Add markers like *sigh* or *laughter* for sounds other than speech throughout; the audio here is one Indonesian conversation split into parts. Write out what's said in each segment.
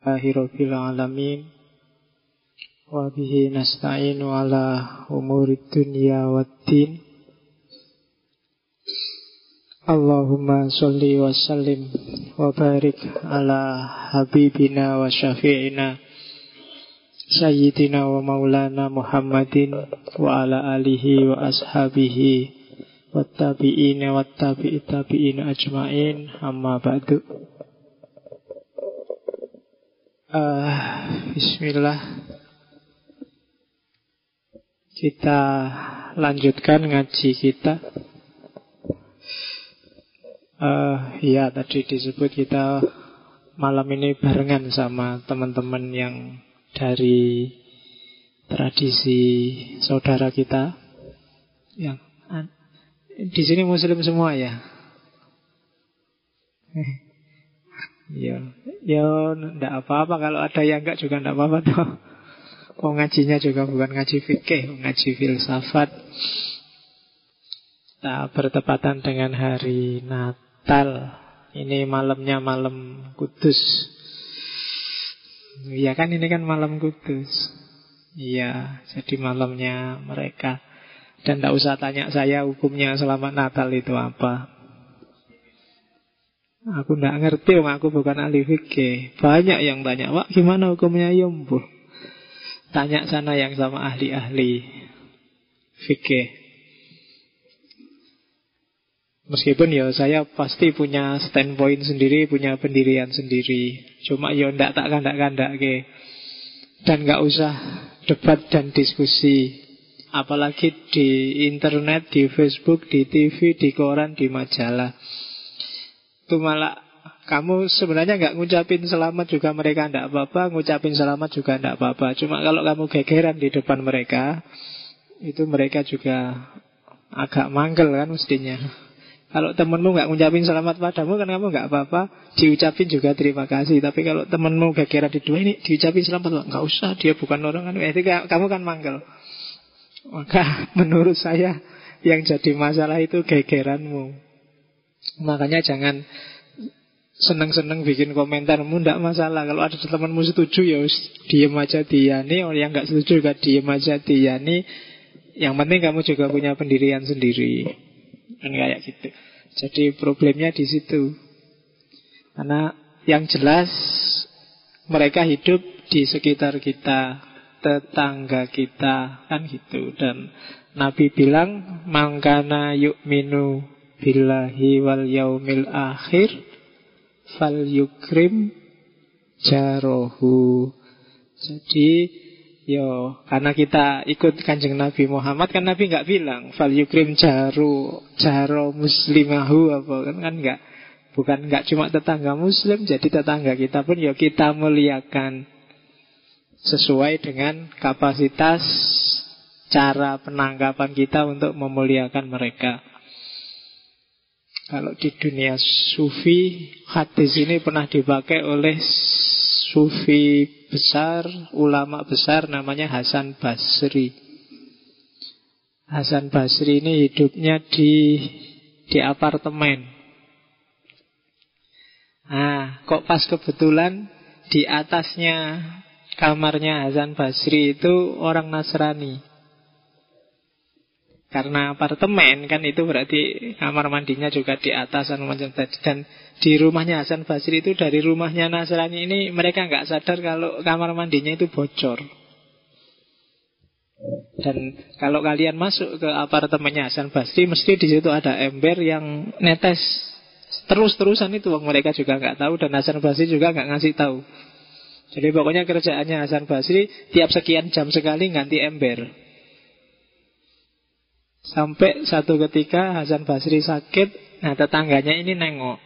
Rabbil alamin wa bihi nasta'inu ala umuri dunya waddin Allahumma salli wa sallim wa barik ala habibina wa syafi'ina Sayyidina wa maulana Muhammadin wa ala alihi wa ashabihi wa tabi'ina wa tabi'i tabi'ina ajma'in. Amma ba'du Uh, Bismillah. Kita lanjutkan ngaji kita. Uh, Ya tadi disebut kita malam ini barengan sama teman-teman yang dari tradisi saudara kita. Yang di sini muslim semua ya. Ya, ya ndak apa-apa kalau ada yang enggak juga ndak apa-apa toh. Oh ngajinya juga bukan ngaji fikih, ngaji filsafat. Nah, bertepatan dengan hari Natal. Ini malamnya malam Kudus. Iya kan ini kan malam Kudus. Iya, jadi malamnya mereka. Dan tidak usah tanya saya hukumnya selamat Natal itu apa. Aku tidak ngerti, aku bukan ahli fikih. Banyak yang tanya, Pak gimana hukumnya yombo? Tanya sana yang sama ahli-ahli fikih. Meskipun ya saya pasti punya standpoint sendiri, punya pendirian sendiri. Cuma ya ndak tak kandak-kandak ke. Dan nggak usah debat dan diskusi. Apalagi di internet, di Facebook, di TV, di koran, di majalah itu malah kamu sebenarnya nggak ngucapin selamat juga mereka ndak apa-apa, ngucapin selamat juga ndak apa-apa. Cuma kalau kamu gegeran di depan mereka, itu mereka juga agak manggel kan mestinya. Kalau temenmu nggak ngucapin selamat padamu kan kamu nggak apa-apa, diucapin juga terima kasih. Tapi kalau temenmu gegeran di dua ini diucapin selamat, nggak usah, dia bukan orang kan. Itu kamu kan manggel. Maka *laughs* menurut saya yang jadi masalah itu gegeranmu. Makanya jangan seneng-seneng bikin komentar tidak masalah kalau ada temanmu setuju ya diem aja diani orang yang nggak setuju juga diem aja diani. Yang penting kamu juga punya pendirian sendiri. Kan kayak gitu. Jadi problemnya di situ. Karena yang jelas mereka hidup di sekitar kita tetangga kita kan gitu. Dan Nabi bilang mangkana yuk minu billahi wal yaumil akhir fal yukrim jarohu. Jadi yo karena kita ikut kanjeng Nabi Muhammad kan Nabi nggak bilang fal yukrim jaru jaro muslimahu apa kan kan nggak bukan nggak cuma tetangga muslim jadi tetangga kita pun yo kita muliakan sesuai dengan kapasitas cara penangkapan kita untuk memuliakan mereka. Kalau di dunia sufi, hadis ini pernah dipakai oleh sufi besar, ulama besar namanya Hasan Basri. Hasan Basri ini hidupnya di di apartemen. Nah, kok pas kebetulan di atasnya kamarnya Hasan Basri itu orang Nasrani. Karena apartemen kan itu berarti kamar mandinya juga di atas macam tadi dan di rumahnya Hasan Basri itu dari rumahnya Nasrani ini mereka nggak sadar kalau kamar mandinya itu bocor. Dan kalau kalian masuk ke apartemennya Hasan Basri mesti di situ ada ember yang netes terus-terusan itu mereka juga nggak tahu dan Hasan Basri juga nggak ngasih tahu. Jadi pokoknya kerjaannya Hasan Basri tiap sekian jam sekali ganti ember. Sampai satu ketika Hasan Basri sakit, nah tetangganya ini nengok.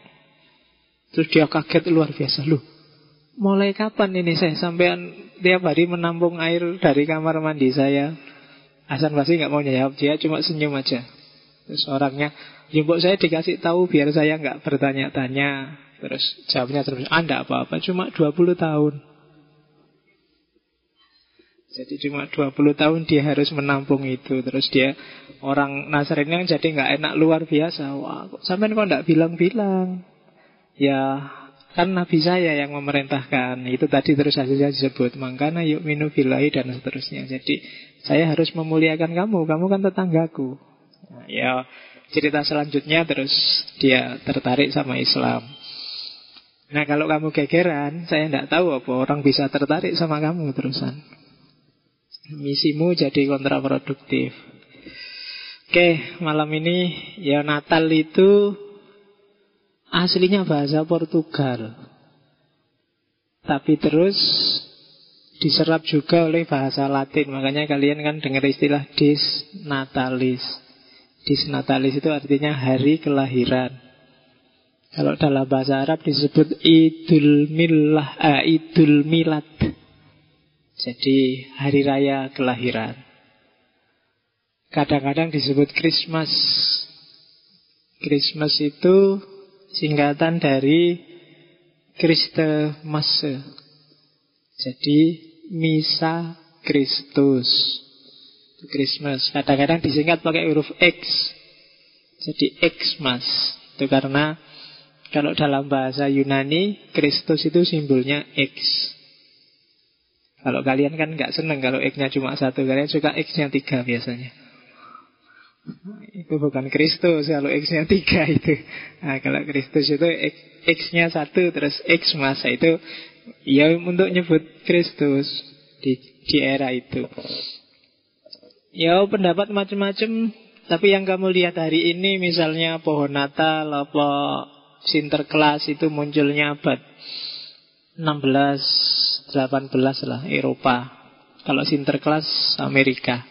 Terus dia kaget luar biasa. Loh, mulai kapan ini saya sampai tiap hari menampung air dari kamar mandi saya? Hasan Basri nggak mau jawab, dia cuma senyum aja. Terus orangnya, jemput ya, saya dikasih tahu biar saya nggak bertanya-tanya. Terus jawabnya terus, anda ah, apa-apa, cuma 20 tahun. Jadi cuma 20 tahun dia harus menampung itu. Terus dia orang Nasrani jadi nggak enak luar biasa. Wah sampai kok nggak bilang-bilang? Ya Kan Nabi saya yang memerintahkan. Itu tadi terus saja disebut Makanya yuk minu bilahi dan seterusnya. Jadi saya harus memuliakan kamu. Kamu kan tetanggaku. Nah, Ya cerita selanjutnya terus Dia tertarik sama Islam. Nah kalau kamu gegeran Saya tidak tahu apa orang bisa tertarik sama kamu terusan Misimu jadi kontraproduktif Oke malam ini Ya Natal itu aslinya bahasa Portugal. Tapi terus diserap juga oleh bahasa Latin. Makanya kalian kan dengar istilah dis natalis. Dis natalis itu artinya hari kelahiran. Kalau dalam bahasa Arab disebut Idul Milah, eh, Idul Milad. Jadi hari raya kelahiran. Kadang-kadang disebut Christmas. Christmas itu singkatan dari Kriste Masse. Jadi Misa Kristus. Christmas. Kadang-kadang disingkat pakai huruf X. Jadi Xmas. Itu karena kalau dalam bahasa Yunani, Kristus itu simbolnya X. Kalau kalian kan nggak seneng kalau X-nya cuma satu, kalian suka X-nya tiga biasanya. Itu bukan Kristus kalau X-nya tiga itu. Nah, kalau Kristus itu X-nya satu terus X masa itu ya untuk nyebut Kristus di, di era itu. Ya pendapat macam-macam. Tapi yang kamu lihat hari ini misalnya pohon Natal apa Sinterklas itu munculnya abad 16 18 lah Eropa. Kalau Sinterklas Amerika.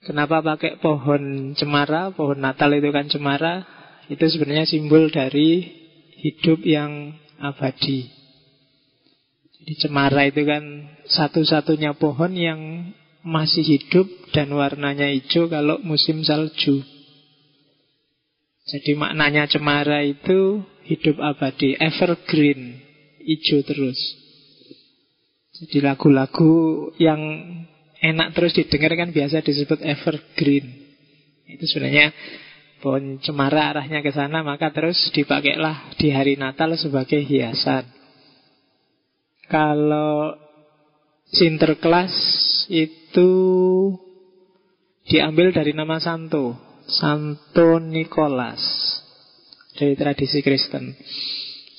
Kenapa pakai pohon cemara? Pohon Natal itu kan cemara. Itu sebenarnya simbol dari hidup yang abadi. Jadi cemara itu kan satu-satunya pohon yang masih hidup dan warnanya hijau kalau musim salju. Jadi maknanya cemara itu hidup abadi, evergreen, hijau terus. Jadi lagu-lagu yang enak terus didengar kan biasa disebut evergreen. Itu sebenarnya pohon cemara arahnya ke sana maka terus dipakailah di hari Natal sebagai hiasan. Kalau Sinterklas itu diambil dari nama Santo, Santo Nicholas dari tradisi Kristen.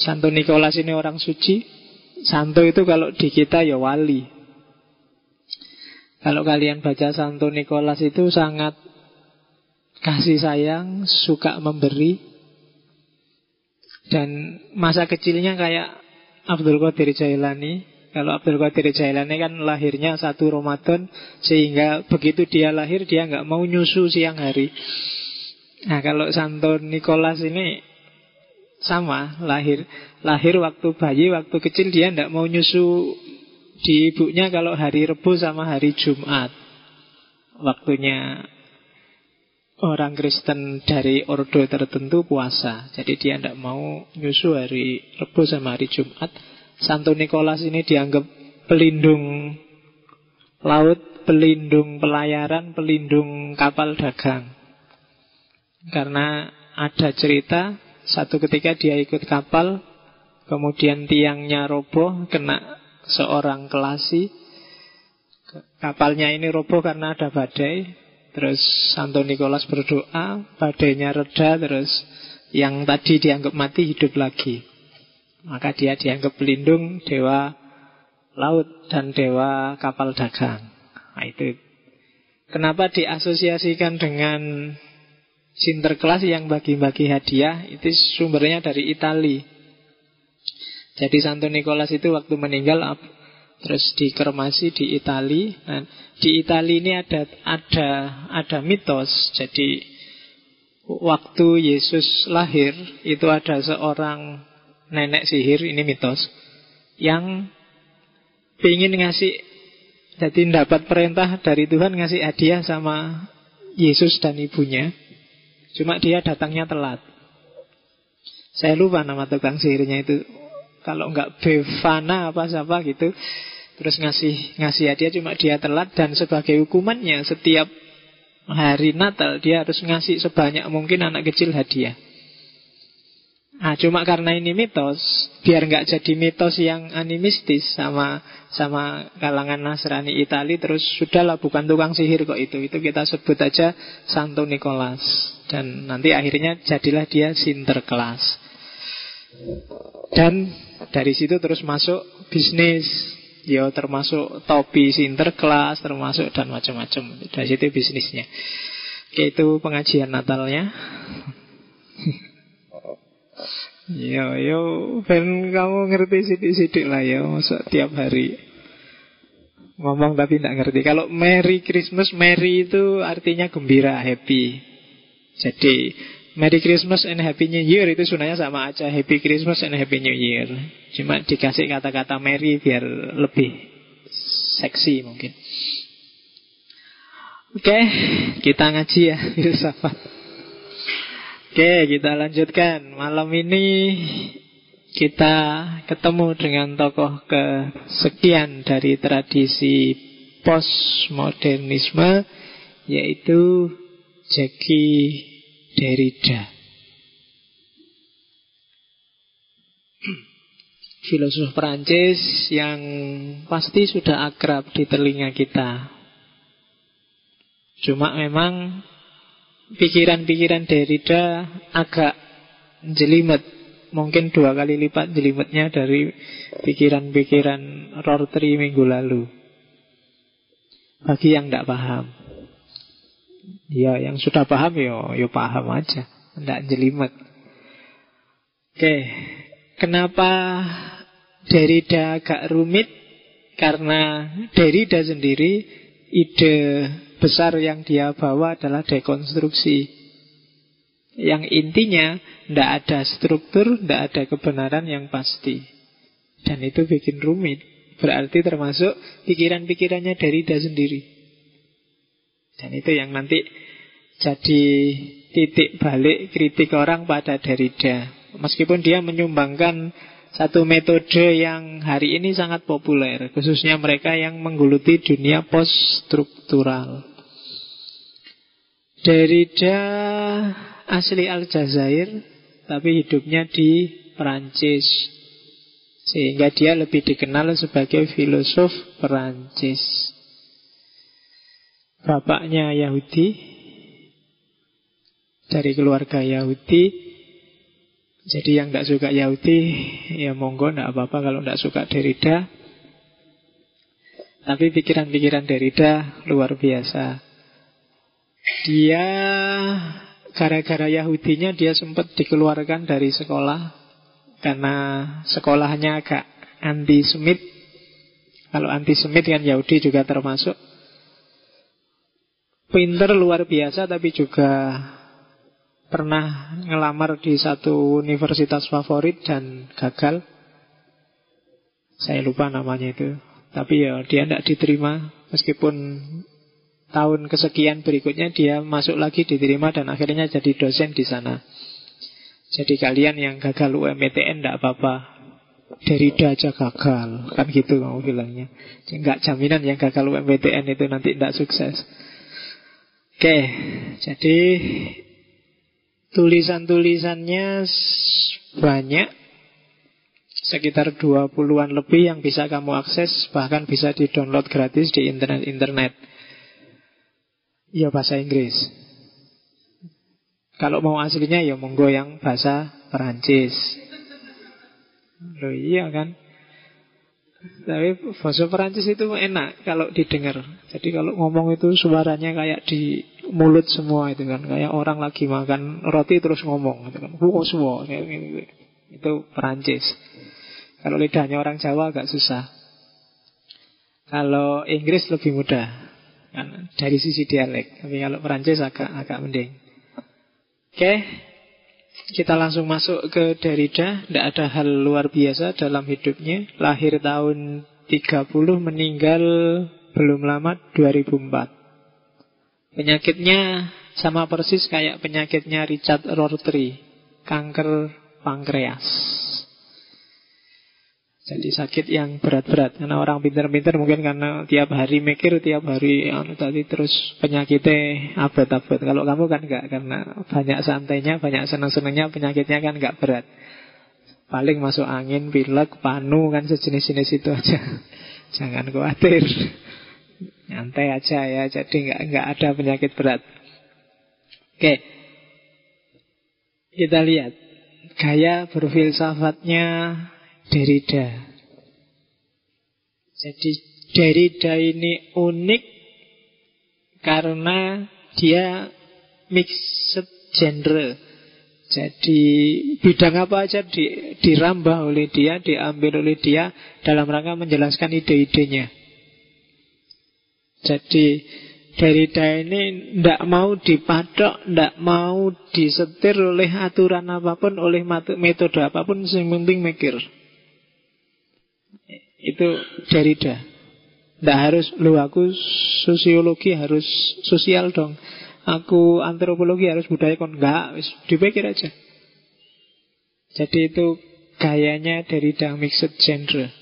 Santo Nicholas ini orang suci. Santo itu kalau di kita ya wali, kalau kalian baca Santo Nikolas itu sangat kasih sayang, suka memberi. Dan masa kecilnya kayak Abdul Qadir Jailani. Kalau Abdul Qadir Jailani kan lahirnya satu Ramadan, sehingga begitu dia lahir dia nggak mau nyusu siang hari. Nah kalau Santo Nikolas ini sama lahir lahir waktu bayi waktu kecil dia nggak mau nyusu di ibunya kalau hari Rebu sama hari Jumat. Waktunya orang Kristen dari ordo tertentu puasa. Jadi dia tidak mau nyusu hari Rebu sama hari Jumat. Santo Nikolas ini dianggap pelindung laut, pelindung pelayaran, pelindung kapal dagang. Karena ada cerita Satu ketika dia ikut kapal Kemudian tiangnya roboh Kena seorang kelasi. Kapalnya ini roboh karena ada badai. Terus Santo Nikolas berdoa Badainya reda Terus yang tadi dianggap mati hidup lagi. Maka dia dianggap pelindung Dewa laut dan dewa kapal dagang. Nah itu. Kenapa diasosiasikan dengan Sinterklas yang bagi-bagi hadiah Itu sumbernya dari Italia jadi Santo Nicholas itu waktu meninggal terus dikremasi di Itali. Nah, di Itali ini ada ada ada mitos. Jadi waktu Yesus lahir itu ada seorang nenek sihir ini mitos yang ingin ngasih jadi dapat perintah dari Tuhan ngasih hadiah sama Yesus dan ibunya. Cuma dia datangnya telat. Saya lupa nama tukang sihirnya itu kalau enggak Bevana apa siapa gitu Terus ngasih ngasih hadiah cuma dia telat Dan sebagai hukumannya setiap hari Natal Dia harus ngasih sebanyak mungkin anak kecil hadiah Nah, cuma karena ini mitos, biar nggak jadi mitos yang animistis sama sama kalangan Nasrani Itali, terus sudahlah bukan tukang sihir kok itu, itu kita sebut aja Santo Nicholas. Dan nanti akhirnya jadilah dia Sinterklas. Dan dari situ terus masuk bisnis, ya termasuk topi Sinterklas, termasuk dan macam-macam. Dari situ bisnisnya. Oke, itu pengajian Natalnya. Yo *laughs* yo ben kamu ngerti sidik-sidik lah ya Masa tiap hari Ngomong tapi tidak ngerti Kalau Merry Christmas Merry itu artinya gembira, happy Jadi Merry Christmas and Happy New Year itu sunanya sama aja. Happy Christmas and Happy New Year. Cuma dikasih kata-kata Merry biar lebih seksi mungkin. Oke, kita ngaji ya *laughs* filsafat Oke, kita lanjutkan. Malam ini kita ketemu dengan tokoh kesekian dari tradisi postmodernisme yaitu Jacques Derrida. Filosof Perancis yang pasti sudah akrab di telinga kita. Cuma memang pikiran-pikiran Derrida agak jelimet mungkin dua kali lipat jelimetnya dari pikiran-pikiran Rortri minggu lalu bagi yang tidak paham ya yang sudah paham ya ya paham aja tidak jelimet oke kenapa Derrida agak rumit karena Derrida sendiri ide besar yang dia bawa adalah dekonstruksi. Yang intinya tidak ada struktur, tidak ada kebenaran yang pasti. Dan itu bikin rumit. Berarti termasuk pikiran-pikirannya dari dia sendiri. Dan itu yang nanti jadi titik balik kritik orang pada Derrida. Meskipun dia menyumbangkan satu metode yang hari ini sangat populer, khususnya mereka yang menggeluti dunia post-struktural. Derrida asli Aljazair tapi hidupnya di Perancis. Sehingga dia lebih dikenal sebagai filosof Perancis. Bapaknya Yahudi dari keluarga Yahudi. Jadi yang tidak suka Yahudi ya monggo tidak apa-apa kalau tidak suka Derrida. Tapi pikiran-pikiran Derrida luar biasa. Dia gara-gara Yahudinya dia sempat dikeluarkan dari sekolah karena sekolahnya agak anti-Semit. Kalau anti-Semit kan Yahudi juga termasuk. Pinter luar biasa tapi juga pernah ngelamar di satu universitas favorit dan gagal. Saya lupa namanya itu. Tapi ya dia tidak diterima meskipun tahun kesekian berikutnya dia masuk lagi diterima dan akhirnya jadi dosen di sana. Jadi kalian yang gagal UMPTN tidak apa-apa. Derrida aja gagal. Kan gitu kamu bilangnya. Enggak jaminan yang gagal UMPTN itu nanti tidak sukses. Oke, jadi tulisan-tulisannya banyak sekitar 20-an lebih yang bisa kamu akses bahkan bisa di-download gratis di internet-internet. Ya bahasa Inggris. Kalau mau aslinya ya monggo yang bahasa Perancis. Loh iya kan? Tapi bahasa Perancis itu enak kalau didengar. Jadi kalau ngomong itu suaranya kayak di mulut semua itu kan. Kayak orang lagi makan roti terus ngomong gitu kan. semua gitu. Itu Perancis. Kalau lidahnya orang Jawa agak susah. Kalau Inggris lebih mudah kan, dari sisi dialek. Tapi kalau Perancis agak agak mending. Oke, kita langsung masuk ke Derrida. Tidak ada hal luar biasa dalam hidupnya. Lahir tahun 30, meninggal belum lama 2004. Penyakitnya sama persis kayak penyakitnya Richard Rorty, kanker pankreas. Jadi sakit yang berat-berat. Karena orang pinter-pinter mungkin karena tiap hari mikir Tiap hari anu tadi terus penyakitnya abad-abad. Kalau kamu kan enggak Karena banyak santainya, banyak senang-senangnya Penyakitnya kan enggak berat. Paling masuk angin, pilek, panu Kan sejenis-jenis itu aja. *laughs* Jangan khawatir. Nyantai aja ya Jadi enggak, enggak ada penyakit berat. Oke. Kita lihat Gaya berfilsafatnya Derrida. Jadi Derrida ini unik karena dia mixed genre. Jadi bidang apa aja di, dirambah oleh dia, diambil oleh dia dalam rangka menjelaskan ide-idenya. Jadi Derrida ini tidak mau dipatok, tidak mau disetir oleh aturan apa pun, oleh metode apa pun, yang penting mikir. Itu Derrida. Tidak harus, lu aku sosiologi harus sosial dong. Aku antropologi harus budaya kon enggak, wis dipikir aja. Jadi itu gayanya Derrida mixed genre.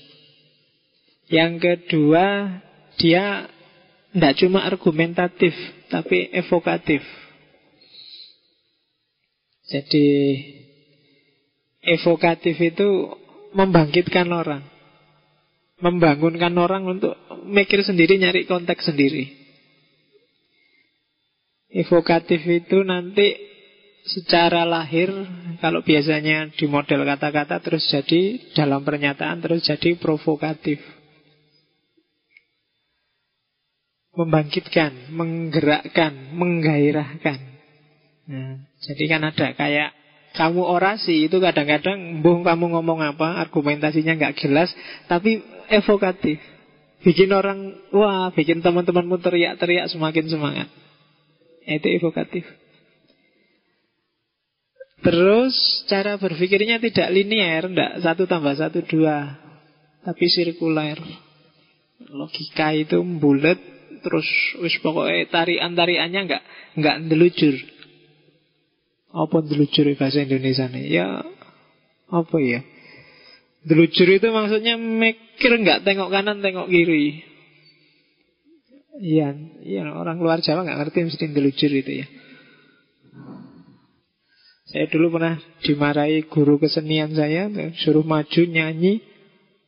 Yang kedua, dia tidak cuma argumentatif, tapi evokatif. Jadi evokatif itu membangkitkan orang membangunkan orang untuk mikir sendiri, nyari konteks sendiri. Evokatif itu nanti secara lahir, kalau biasanya di model kata-kata terus jadi dalam pernyataan terus jadi provokatif. Membangkitkan, menggerakkan, menggairahkan. Nah, jadi kan ada kayak kamu orasi itu kadang-kadang Buh kamu ngomong apa Argumentasinya nggak jelas Tapi evokatif. Bikin orang Wah bikin teman-temanmu teriak-teriak Semakin semangat. Itu evokatif. Terus cara berpikirnya tidak linear Tidak satu tambah satu dua Tapi sirkuler. Logika itu bulat Terus wis pokoknya tarian-tariannya nggak nggak delujur apa delujur bahasa Indonesia nih? Ya apa ya? Delujur itu maksudnya mikir nggak tengok kanan tengok kiri. Iya, iya orang luar Jawa nggak ngerti mesti delujur itu ya. Saya dulu pernah dimarahi guru kesenian saya, suruh maju nyanyi,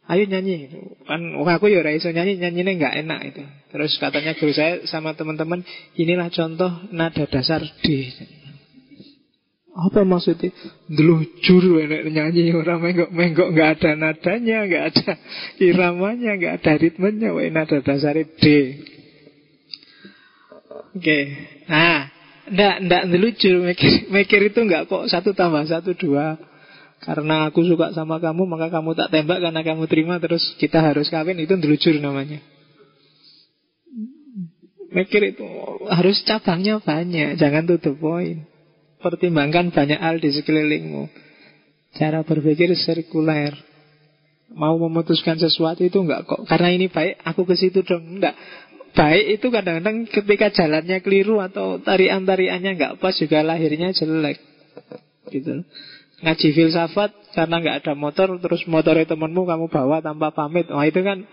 ayo nyanyi. Kan aku ya raiso nyanyi, nyanyinya nggak enak itu. Terus katanya guru saya sama teman-teman, inilah contoh nada dasar D. Apa maksudnya? Enak nyanyi orang menggok-menggok nggak ada nadanya, nggak ada iramanya, nggak ada ritmenya, wae nada dasar D. Oke. Okay. Nah, ndak ndak delujur mikir, mikir itu nggak kok satu tambah satu dua. Karena aku suka sama kamu, maka kamu tak tembak karena kamu terima terus kita harus kawin itu delujur namanya. Mikir itu harus cabangnya banyak, jangan tutup poin. Pertimbangkan banyak hal di sekelilingmu. Cara berpikir sirkuler. Mau memutuskan sesuatu itu enggak kok. Karena ini baik, aku ke situ dong. Enggak. Baik itu kadang-kadang ketika jalannya keliru atau tarian-tariannya enggak pas juga lahirnya jelek. Gitu. Ngaji filsafat karena enggak ada motor terus motornya temenmu kamu bawa tanpa pamit. Wah itu kan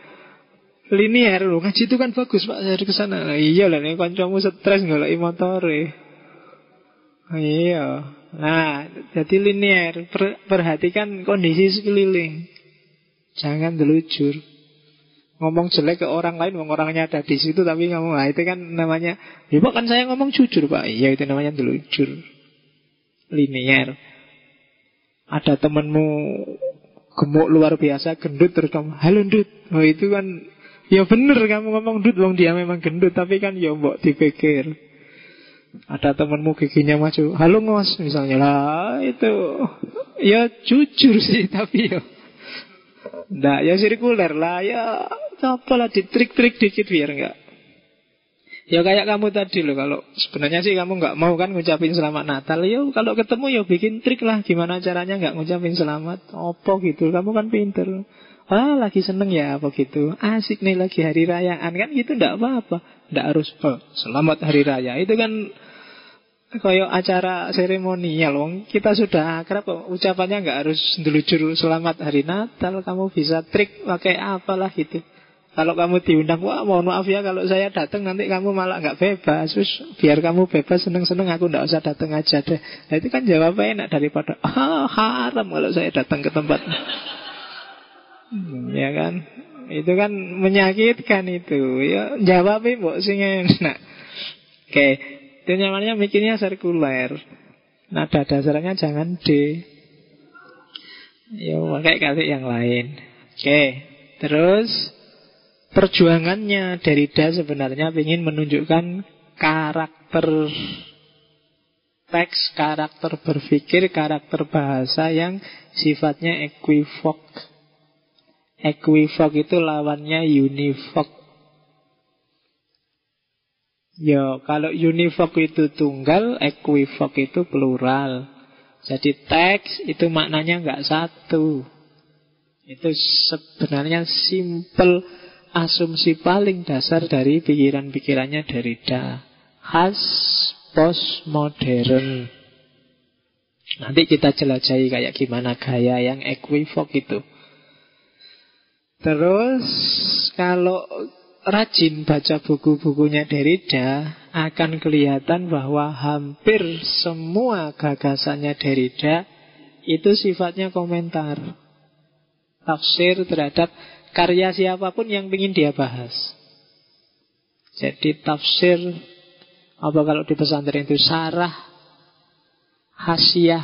linear loh. Ngaji itu kan bagus Pak dari ke sana. Iya lah nih kancamu stres golek motore. Iya. Nah, jadi linear. Per, perhatikan kondisi sekeliling. Jangan delujur. Ngomong jelek ke orang lain, ngomong orangnya ada di situ, tapi kamu, nah itu kan namanya, ya kan saya ngomong jujur pak, iya itu namanya delujur. Linear. Ada temenmu gemuk luar biasa, gendut terus kamu, halo gendut. Oh itu kan, ya bener kamu ngomong gendut, wong dia memang gendut, tapi kan ya mbok dipikir. Ada temanmu giginya maju. Halo ngos misalnya. Lah Itu Ya jujur sih Tapi ya. Nah ya sirkuler lah Ya Apalah di trik-trik dikit biar enggak Ya kayak kamu tadi loh Kalau sebenarnya sih kamu nggak mau kan Ngucapin selamat Natal. Ya kalau ketemu ya bikin trik lah. Gimana caranya nggak ngucapin selamat? Opo gitu? Kamu kan pinter Wah lagi seneng ya apa gitu? Asik nih lagi hari rayaan. Kan gitu ndak apa-apa. Ndak harus oh, Selamat hari raya. Itu kan Kayak acara seremonial wong. Kita sudah akrab ucapannya nggak harus juru selamat hari Natal kamu bisa trik pakai apalah gitu. Kalau kamu diundang wah mohon maaf ya kalau saya datang nanti kamu malah nggak bebas. Terus biar kamu bebas seneng-seneng aku nggak usah datang aja deh. Nah, itu kan jawabnya enak daripada ah haram kalau saya datang ke tempat hmm, ya kan itu kan menyakitkan itu ya jawabnya mbok sing enak oke itu namanya mikirnya sirkuler. Nada dasarnya jangan D. Ya pakai kali yang lain. Oke, terus perjuangannya dari Da sebenarnya ingin menunjukkan karakter teks, karakter berpikir, karakter bahasa yang sifatnya equivok. Equivok itu lawannya univok. Ya, kalau univok itu tunggal, equivok itu plural. Jadi teks itu maknanya nggak satu. Itu sebenarnya simple asumsi paling dasar dari pikiran-pikirannya Derrida. Khas postmodern. Nanti kita jelajahi kayak gimana gaya yang equivok itu. Terus kalau rajin baca buku-bukunya Derrida akan kelihatan bahwa hampir semua gagasannya Derrida itu sifatnya komentar. Tafsir terhadap karya siapa pun yang ingin dia bahas. Jadi tafsir apa kalau di pesantren itu sarah, hasiah,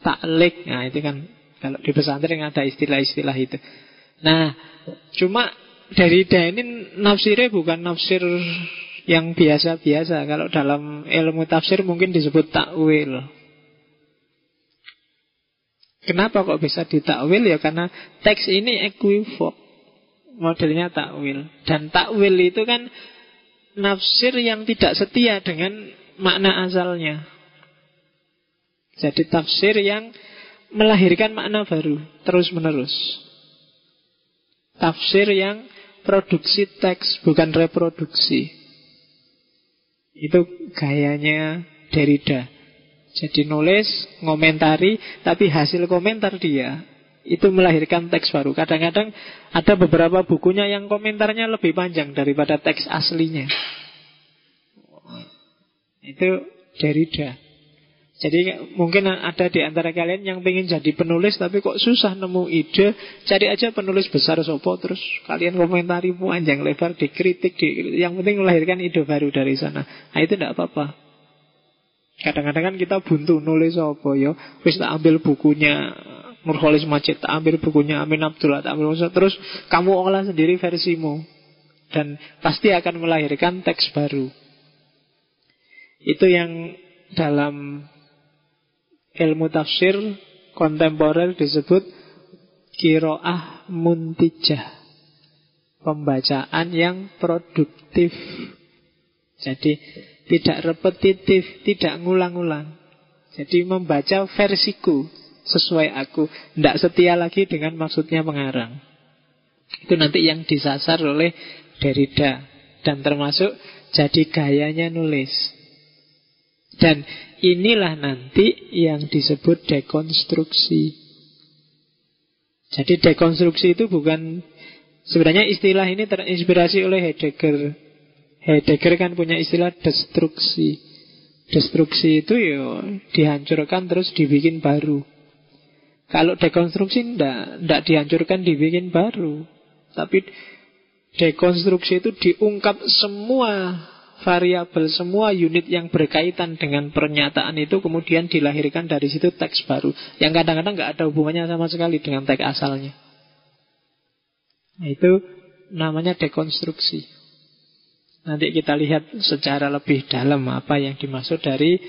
taklik. Nah itu kan kalau di pesantren ada istilah-istilah itu. Nah, cuma dari ini nafsirnya bukan nafsir yang biasa-biasa. Kalau dalam ilmu tafsir mungkin disebut takwil. Kenapa kok bisa ditakwil ya? Karena teks ini equivok. Modelnya takwil. Dan takwil itu kan nafsir yang tidak setia dengan makna asalnya. Jadi tafsir yang melahirkan makna baru terus-menerus. Tafsir yang produksi teks, bukan reproduksi. Itu gayanya Derrida. Jadi nulis, ngomentari, tapi hasil komentar dia itu melahirkan teks baru. Kadang-kadang ada beberapa bukunya yang komentarnya lebih panjang daripada teks aslinya. Itu Derrida. Jadi mungkin ada di antara kalian yang pengen jadi penulis tapi kok susah nemu ide, cari aja penulis besar sopo terus kalian komentari panjang lebar, dikritik, di, yang penting melahirkan ide baru dari sana. Nah itu tidak apa-apa. Kadang-kadang kan kita buntu nulis sopo yo, wis tak ambil bukunya Nurholis Majid, tak ambil bukunya Amin Abdullah, tak ambil terus kamu olah sendiri versimu dan pasti akan melahirkan teks baru. Itu yang dalam ilmu tafsir kontemporer disebut kiroah muntijah. Pembacaan yang produktif. Jadi tidak repetitif, tidak ngulang-ulang. Jadi membaca versiku sesuai aku. Tidak setia lagi dengan maksudnya pengarang. Itu nanti yang disasar oleh Derrida. Dan termasuk jadi gayanya nulis. Dan inilah nanti yang disebut dekonstruksi. Jadi dekonstruksi itu bukan sebenarnya istilah ini terinspirasi oleh Heidegger. Heidegger kan punya istilah destruksi. Destruksi itu ya dihancurkan terus dibikin baru. Kalau dekonstruksi ndak, ndak dihancurkan dibikin baru. Tapi dekonstruksi itu diungkap semua variabel semua unit yang berkaitan dengan pernyataan itu kemudian dilahirkan dari situ teks baru yang kadang-kadang nggak ada hubungannya sama sekali dengan teks asalnya. Nah, itu namanya dekonstruksi. Nanti kita lihat secara lebih dalam apa yang dimaksud dari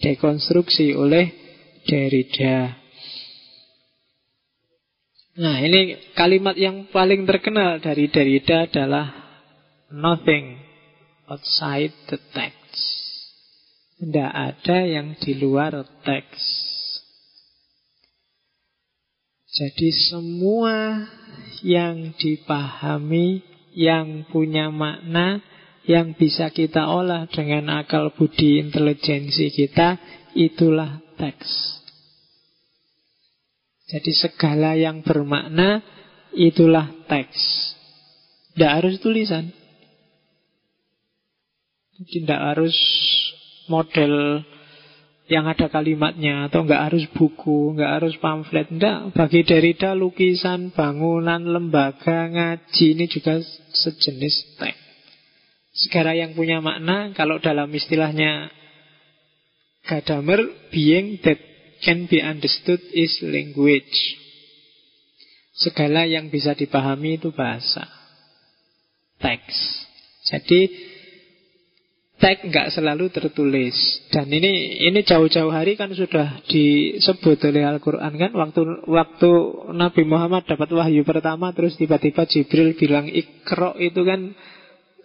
dekonstruksi oleh Derrida. Nah, ini kalimat yang paling terkenal dari Derrida adalah nothing outside the text. Tidak ada yang di luar teks. Jadi semua yang dipahami, yang punya makna, yang bisa kita olah dengan akal budi intelijensi kita, itulah teks. Jadi segala yang bermakna, itulah teks. Tidak harus tulisan. Tidak harus model yang ada kalimatnya atau nggak harus buku, nggak harus pamflet, enggak. Bagi Derrida lukisan, bangunan, lembaga, ngaji ini juga sejenis teks. Segala yang punya makna, kalau dalam istilahnya Gadamer, being that can be understood is language. Segala yang bisa dipahami itu bahasa. Teks. Jadi tag nggak selalu tertulis. Dan ini ini jauh-jauh hari kan sudah disebut oleh Al-Quran kan? Waktu waktu Nabi Muhammad dapat wahyu pertama terus tiba-tiba Jibril bilang ikro itu kan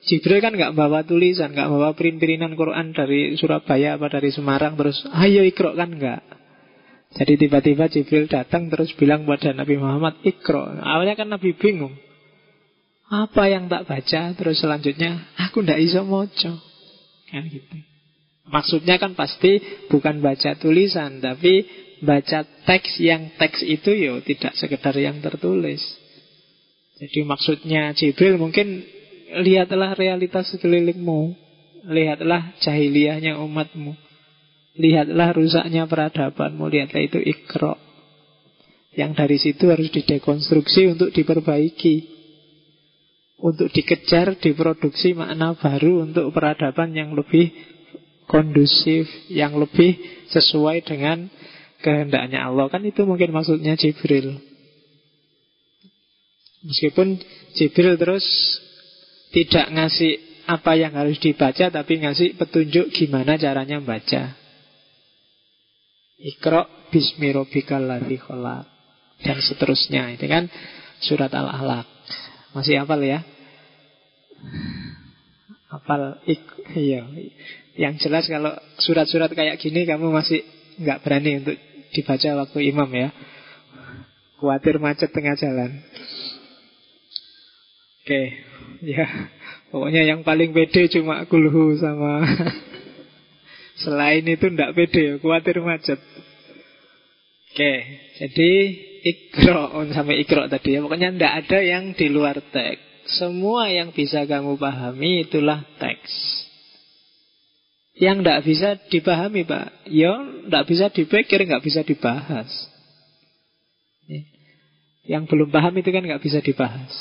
Jibril kan nggak bawa tulisan nggak bawa print-printan Quran dari Surabaya apa dari Semarang terus ayo ikro kan nggak? Jadi tiba-tiba Jibril datang terus bilang pada Nabi Muhammad ikro awalnya kan Nabi bingung apa yang tak baca? Terus selanjutnya aku ndak iso moco Kan gitu. Maksudnya kan pasti bukan baca tulisan, tapi baca teks yang teks itu yo tidak sekedar yang tertulis. Jadi maksudnya Jibril mungkin lihatlah realitas sekelilingmu, lihatlah jahiliyahnya umatmu, lihatlah rusaknya peradabanmu, lihatlah itu ikro. Yang dari situ harus didekonstruksi untuk diperbaiki untuk dikejar, diproduksi makna baru untuk peradaban yang lebih kondusif, yang lebih sesuai dengan kehendaknya Allah. Kan itu mungkin maksudnya Jibril. Meskipun Jibril terus tidak ngasih apa yang harus dibaca, tapi ngasih petunjuk gimana caranya membaca. Ikro bismi robikal dan seterusnya. Itu kan surat Al-Alaq. Masih hafal ya? Hafal ik iya. Yang jelas kalau surat-surat kayak gini kamu masih nggak berani untuk dibaca waktu imam ya. Khawatir macet tengah jalan. Oke, ya. Pokoknya yang paling pede cuma kulhu sama *laughs* Selain itu ndak pede, khawatir macet. Oke, jadi ikro sampai ikro tadi ya. Pokoknya ndak ada yang di luar teks. Semua yang bisa kamu pahami itulah teks. Yang tidak bisa dipahami Pak Ya tidak bisa dipikir nggak bisa dibahas. Ya. Yang belum paham itu kan nggak bisa dibahas.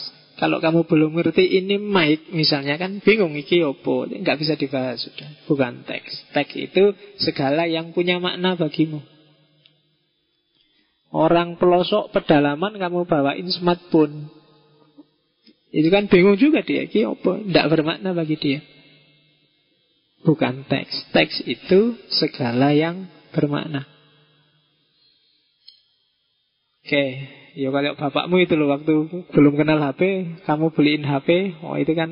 Kalau kamu belum ngerti ini mic misalnya kan bingung iki opo nggak bisa dibahas sudah. Bukan teks. Teks itu segala yang punya makna bagimu. Orang pelosok pedalaman kamu bawain smartphone itu kan bingung juga dia. Ki apa? Tidak bermakna bagi dia. Bukan teks. Teks itu segala yang bermakna. Oke, ya kalau bapakmu itu loh waktu belum kenal HP, kamu beliin HP, oh itu kan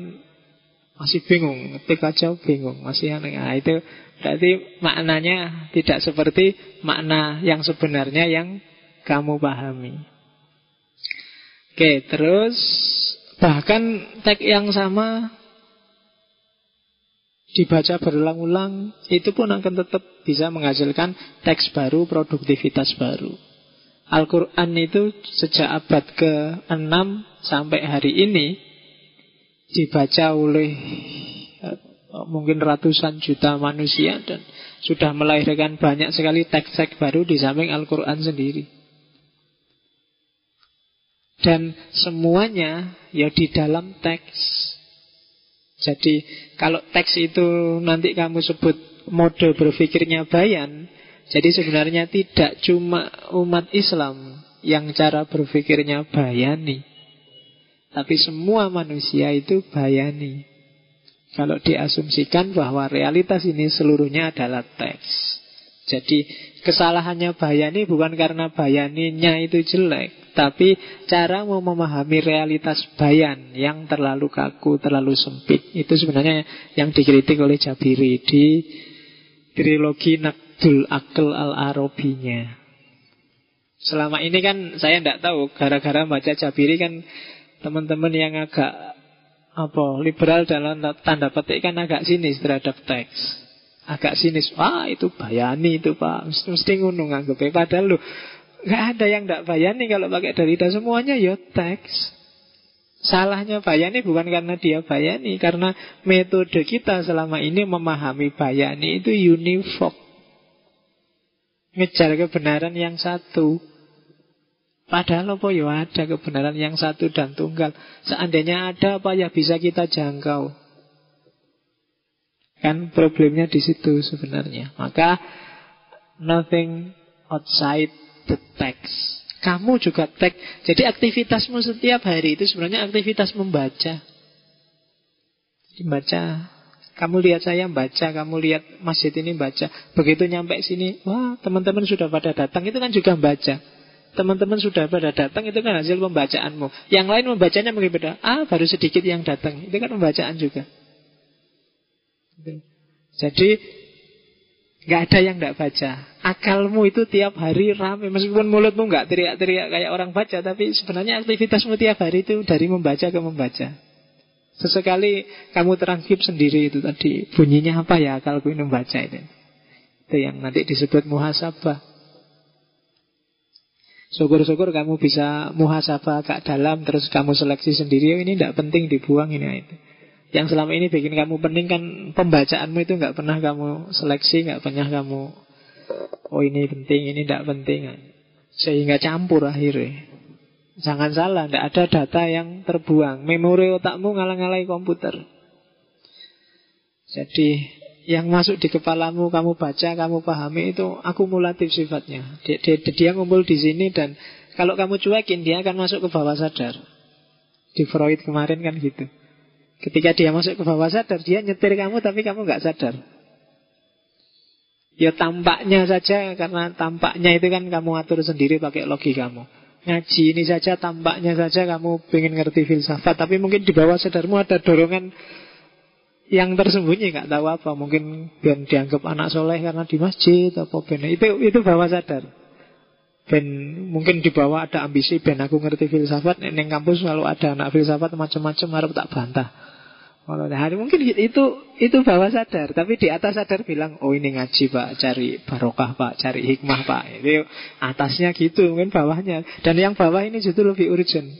masih bingung, ngetik aja bingung, masih aneh. Nah, itu berarti maknanya tidak seperti makna yang sebenarnya yang kamu pahami. Oke, terus Bahkan teks yang sama dibaca berulang-ulang itu pun akan tetap bisa menghasilkan teks baru, produktivitas baru. Al-Quran itu sejak abad ke-6 sampai hari ini dibaca oleh eh, mungkin ratusan juta manusia dan sudah melahirkan banyak sekali teks-teks baru di samping Al-Quran sendiri. Dan semuanya ya di dalam teks. Jadi kalau teks itu nanti kamu sebut mode berpikirnya bayan, jadi sebenarnya tidak cuma umat Islam yang cara berpikirnya bayani. Tapi semua manusia itu bayani. Kalau diasumsikan bahwa realitas ini seluruhnya adalah teks. Jadi kesalahannya Bayani bukan karena Bayaninya itu jelek, tapi cara mau memahami realitas Bayan yang terlalu kaku, terlalu sempit. Itu sebenarnya yang dikritik oleh Jabiri di trilogi Nakdul Akal Al-Arabinya. Selama ini kan saya tidak tahu, gara-gara baca Jabiri kan teman-teman yang agak apa liberal dalam tanda petik kan agak sinis terhadap teks agak sinis. Wah itu bayani itu pak. Mesti, ngunung nganggep padahal lu nggak ada yang tidak bayani kalau pakai Derrida semuanya ya teks. Salahnya bayani bukan karena dia bayani karena metode kita selama ini memahami bayani itu uniform. Ngejar kebenaran yang satu. Padahal apa ya? Ada kebenaran yang satu dan tunggal. Seandainya ada apa ya bisa kita jangkau. Kan problemnya di situ sebenarnya. Maka nothing outside the text. Kamu juga teks. Jadi aktivitasmu setiap hari itu sebenarnya aktivitas membaca. Jadi baca. Kamu lihat saya baca, kamu lihat masjid ini baca. Begitu nyampe sini, wah teman-teman sudah pada datang, itu kan juga baca teman-teman sudah pada datang itu kan hasil pembacaanmu. Yang lain membacanya mungkin beda. Ah, baru sedikit yang datang. Itu kan pembacaan juga. Jadi nggak ada yang nggak baca. Akalmu itu tiap hari ramai. Meskipun mulutmu nggak teriak-teriak kayak orang baca, tapi sebenarnya aktivitasmu tiap hari itu dari membaca ke membaca. Sesekali kamu terangkip sendiri itu tadi bunyinya apa ya akalku ini membaca itu. Itu yang nanti disebut muhasabah. Syukur-syukur kamu bisa muhasabah agak dalam Terus kamu seleksi sendiri oh, Ini tidak penting dibuang ini itu. Yang selama ini bikin kamu penting kan Pembacaanmu itu nggak pernah kamu seleksi nggak pernah kamu Oh ini penting, ini tidak penting Sehingga campur akhirnya Jangan salah, tidak ada data yang terbuang Memori otakmu ngalang-ngalai komputer Jadi yang masuk di kepalamu, kamu baca, kamu pahami itu akumulatif sifatnya. Dia, dia, dia ngumpul di sini dan kalau kamu cuekin dia akan masuk ke bawah sadar. Di Freud kemarin kan gitu. Ketika dia masuk ke bawah sadar, dia nyetir kamu tapi kamu nggak sadar. Ya tampaknya saja karena tampaknya itu kan kamu atur sendiri pakai logikamu. Ngaji ini saja tampaknya saja kamu pengen ngerti filsafat Tapi mungkin di bawah sadarmu ada dorongan yang tersembunyi nggak tahu apa mungkin biar dianggap anak soleh karena di masjid apa ben itu itu bawah sadar ben mungkin di bawah ada ambisi ben aku ngerti filsafat neng kampus kalau ada anak filsafat macam-macam harus tak bantah. Kalau hari mungkin itu itu bawah sadar tapi di atas sadar bilang oh ini ngaji pak cari barokah pak cari hikmah pak. Itu atasnya gitu mungkin bawahnya. Dan yang bawah ini justru lebih urgent.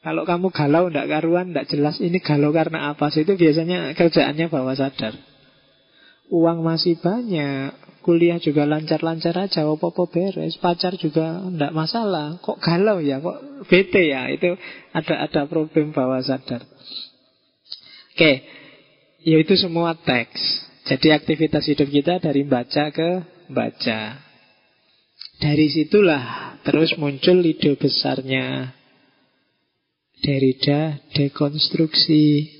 Kalau kamu galau, tidak karuan, tidak jelas ini galau karena apa? Sih? Itu biasanya kerjaannya bawah sadar. Uang masih banyak, kuliah juga lancar-lancar aja, apa-apa beres, pacar juga tidak masalah. Kok galau ya, kok bete ya? Itu ada ada problem bawah sadar. Oke, ya itu semua teks. Jadi aktivitas hidup kita dari baca ke baca. Dari situlah terus muncul ide besarnya Derrida dekonstruksi.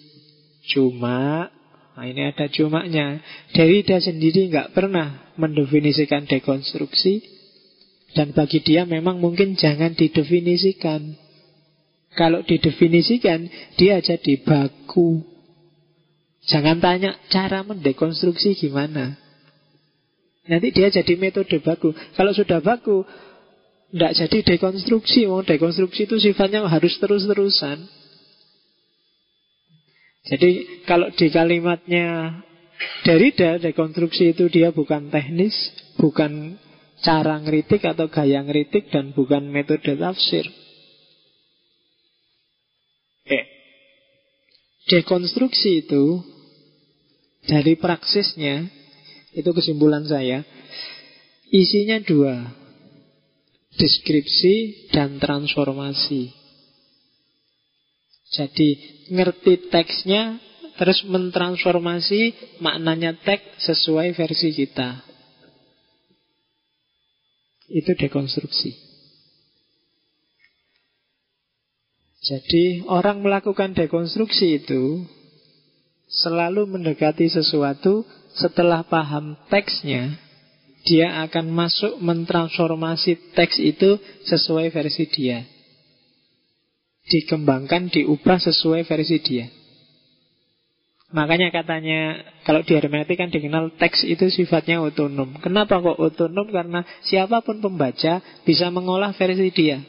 Cuma, nah ini ada cumanya. Derrida sendiri nggak pernah mendefinisikan dekonstruksi. Dan bagi dia memang mungkin jangan didefinisikan. Kalau didefinisikan, dia jadi baku. Jangan tanya cara mendekonstruksi gimana. Nanti dia jadi metode baku. Kalau sudah baku, tidak jadi dekonstruksi Mau dekonstruksi itu sifatnya harus terus-terusan Jadi kalau di kalimatnya Derrida dekonstruksi itu dia bukan teknis Bukan cara ngeritik atau gaya ngeritik Dan bukan metode tafsir eh. Dekonstruksi itu Dari praksisnya Itu kesimpulan saya Isinya dua deskripsi dan transformasi. Jadi ngerti teksnya terus mentransformasi maknanya teks sesuai versi kita. Itu dekonstruksi. Jadi orang melakukan dekonstruksi itu selalu mendekati sesuatu setelah paham teksnya dia akan masuk mentransformasi teks itu sesuai versi dia. Dikembangkan, diubah sesuai versi dia. Makanya katanya kalau di kan dikenal teks itu sifatnya otonom. Kenapa kok otonom? Karena siapa pun pembaca bisa mengolah versi dia.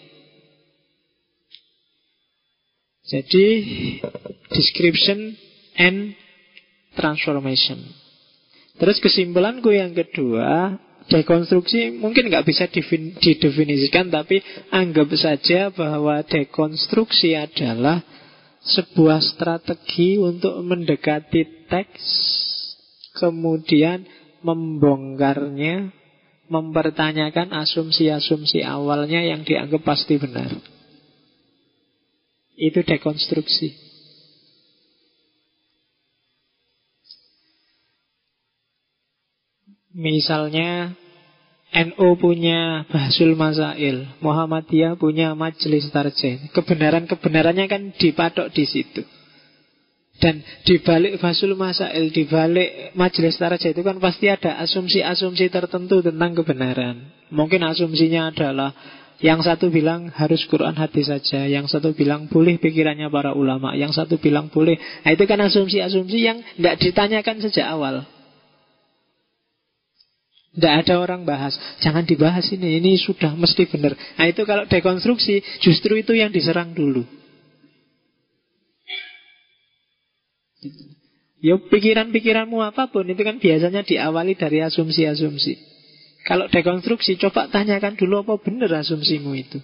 Jadi description and transformation. Terus kesimpulanku yang kedua, dekonstruksi mungkin nggak bisa didefinisikan, tapi anggap saja bahwa dekonstruksi adalah sebuah strategi untuk mendekati teks, kemudian membongkarnya, mempertanyakan asumsi-asumsi awalnya yang dianggap pasti benar. Itu dekonstruksi. Misalnya NU punya Basul Masail, Muhammadiyah punya Majelis Tarjih. Kebenaran-kebenarannya kan dipatok di situ. Dan di balik Basul Masail, di balik Majelis Tarjih itu kan pasti ada asumsi-asumsi tertentu tentang kebenaran. Mungkin asumsinya adalah yang satu bilang harus Quran hadis saja, yang satu bilang boleh pikirannya para ulama, yang satu bilang boleh. Nah, itu kan asumsi-asumsi yang tidak ditanyakan sejak awal. Tidak ada orang bahas. Jangan dibahas ini. Ini sudah mesti benar. Nah itu kalau dekonstruksi justru itu yang diserang dulu. Ya pikiran-pikiranmu apa pun itu kan biasanya diawali dari asumsi-asumsi. Kalau dekonstruksi coba tanyakan dulu apa benar asumsimu itu.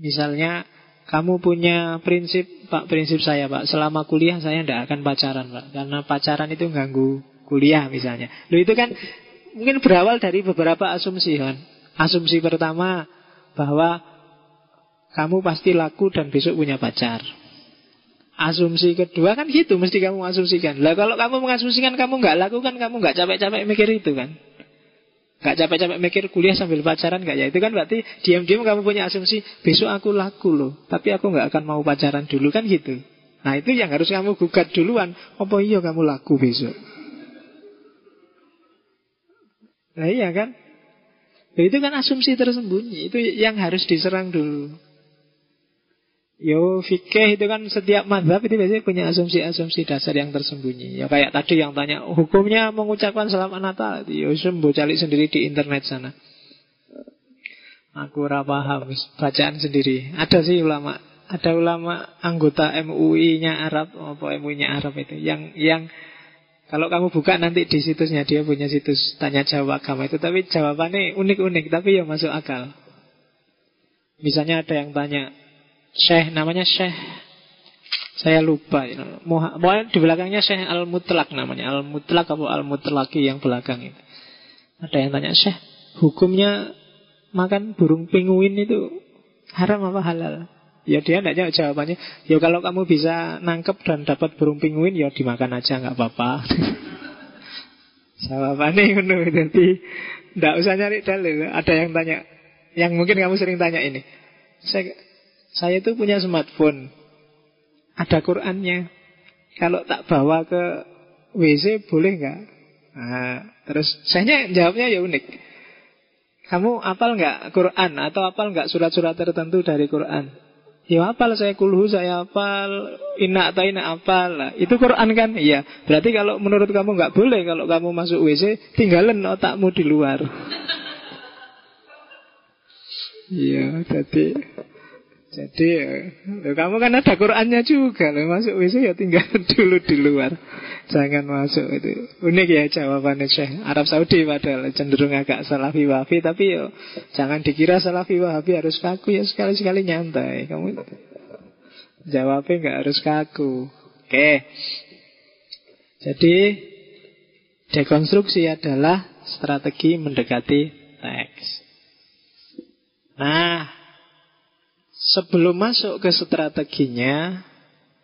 Misalnya kamu punya prinsip, Pak, prinsip saya, Pak. Selama kuliah saya tidak akan pacaran, Pak. Karena pacaran itu ganggu kuliah misalnya. Lo itu kan mungkin berawal dari beberapa asumsi kan. Asumsi pertama bahwa kamu pasti laku dan besok punya pacar. Asumsi kedua kan gitu, mesti kamu asumsikan. Lah kalau kamu mengasumsikan kamu nggak laku kan kamu nggak capek-capek mikir itu kan. Gak capek-capek mikir kuliah sambil pacaran gak ya Itu kan berarti diam-diam kamu punya asumsi Besok aku laku loh Tapi aku gak akan mau pacaran dulu kan gitu Nah itu yang harus kamu gugat duluan Apa iya kamu laku besok Nah iya kan? Nah, itu kan asumsi tersembunyi. Itu yang harus diserang dulu. Yo fikih itu kan setiap madhab itu biasanya punya asumsi-asumsi dasar yang tersembunyi. Ya kayak tadi yang tanya hukumnya mengucapkan selamat Natal. Yo sembuh cari sendiri di internet sana. Aku paham bacaan sendiri. Ada sih ulama, ada ulama anggota MUI-nya Arab apa MUI-nya Arab itu yang yang kalau kamu buka nanti di situsnya dia punya situs tanya jawab agama itu, tapi jawabannya unik-unik, tapi ya masuk akal. Misalnya ada yang tanya, Syekh namanya Syekh, saya lupa. Ya. di belakangnya Syekh Al Mutlak namanya, Al Mutlak atau Al Mutlaki yang belakang itu. Ada yang tanya Syekh, hukumnya makan burung penguin itu haram apa halal? Ya dia tidak jawab jawabannya. Ya kalau kamu bisa nangkep dan dapat burung penguin, ya dimakan aja nggak apa-apa. *laughs* Jawabannya itu jadi tidak usah nyari dalil. Ada yang tanya, yang mungkin kamu sering tanya ini. Saya, saya itu punya smartphone, ada Qurannya. Kalau tak bawa ke WC boleh nggak? Nah, terus saya jawabnya ya unik. Kamu apal nggak Quran atau apal nggak surat-surat tertentu dari Quran? Ya apal saya kulhu, saya apal Inak tak inak apal lah. Itu Quran kan? Iya Berarti kalau menurut kamu nggak boleh Kalau kamu masuk WC Tinggalin otakmu di luar *laughs* Iya Jadi Jadi ya, Kamu kan ada Qurannya juga. Loh. Masuk WC ya tinggal *laughs* dulu di luar. Jangan masuk. Itu Unik ya jawabannya Syekh. Arab Saudi padahal cenderung agak salafi wahabi Tapi yo jangan dikira salafi wahabi harus kaku. Ya sekali-sekali nyantai. Kamu jawabnya nggak harus kaku. Oke. Jadi Dekonstruksi adalah strategi mendekati teks. Nah Sebelum masuk ke strateginya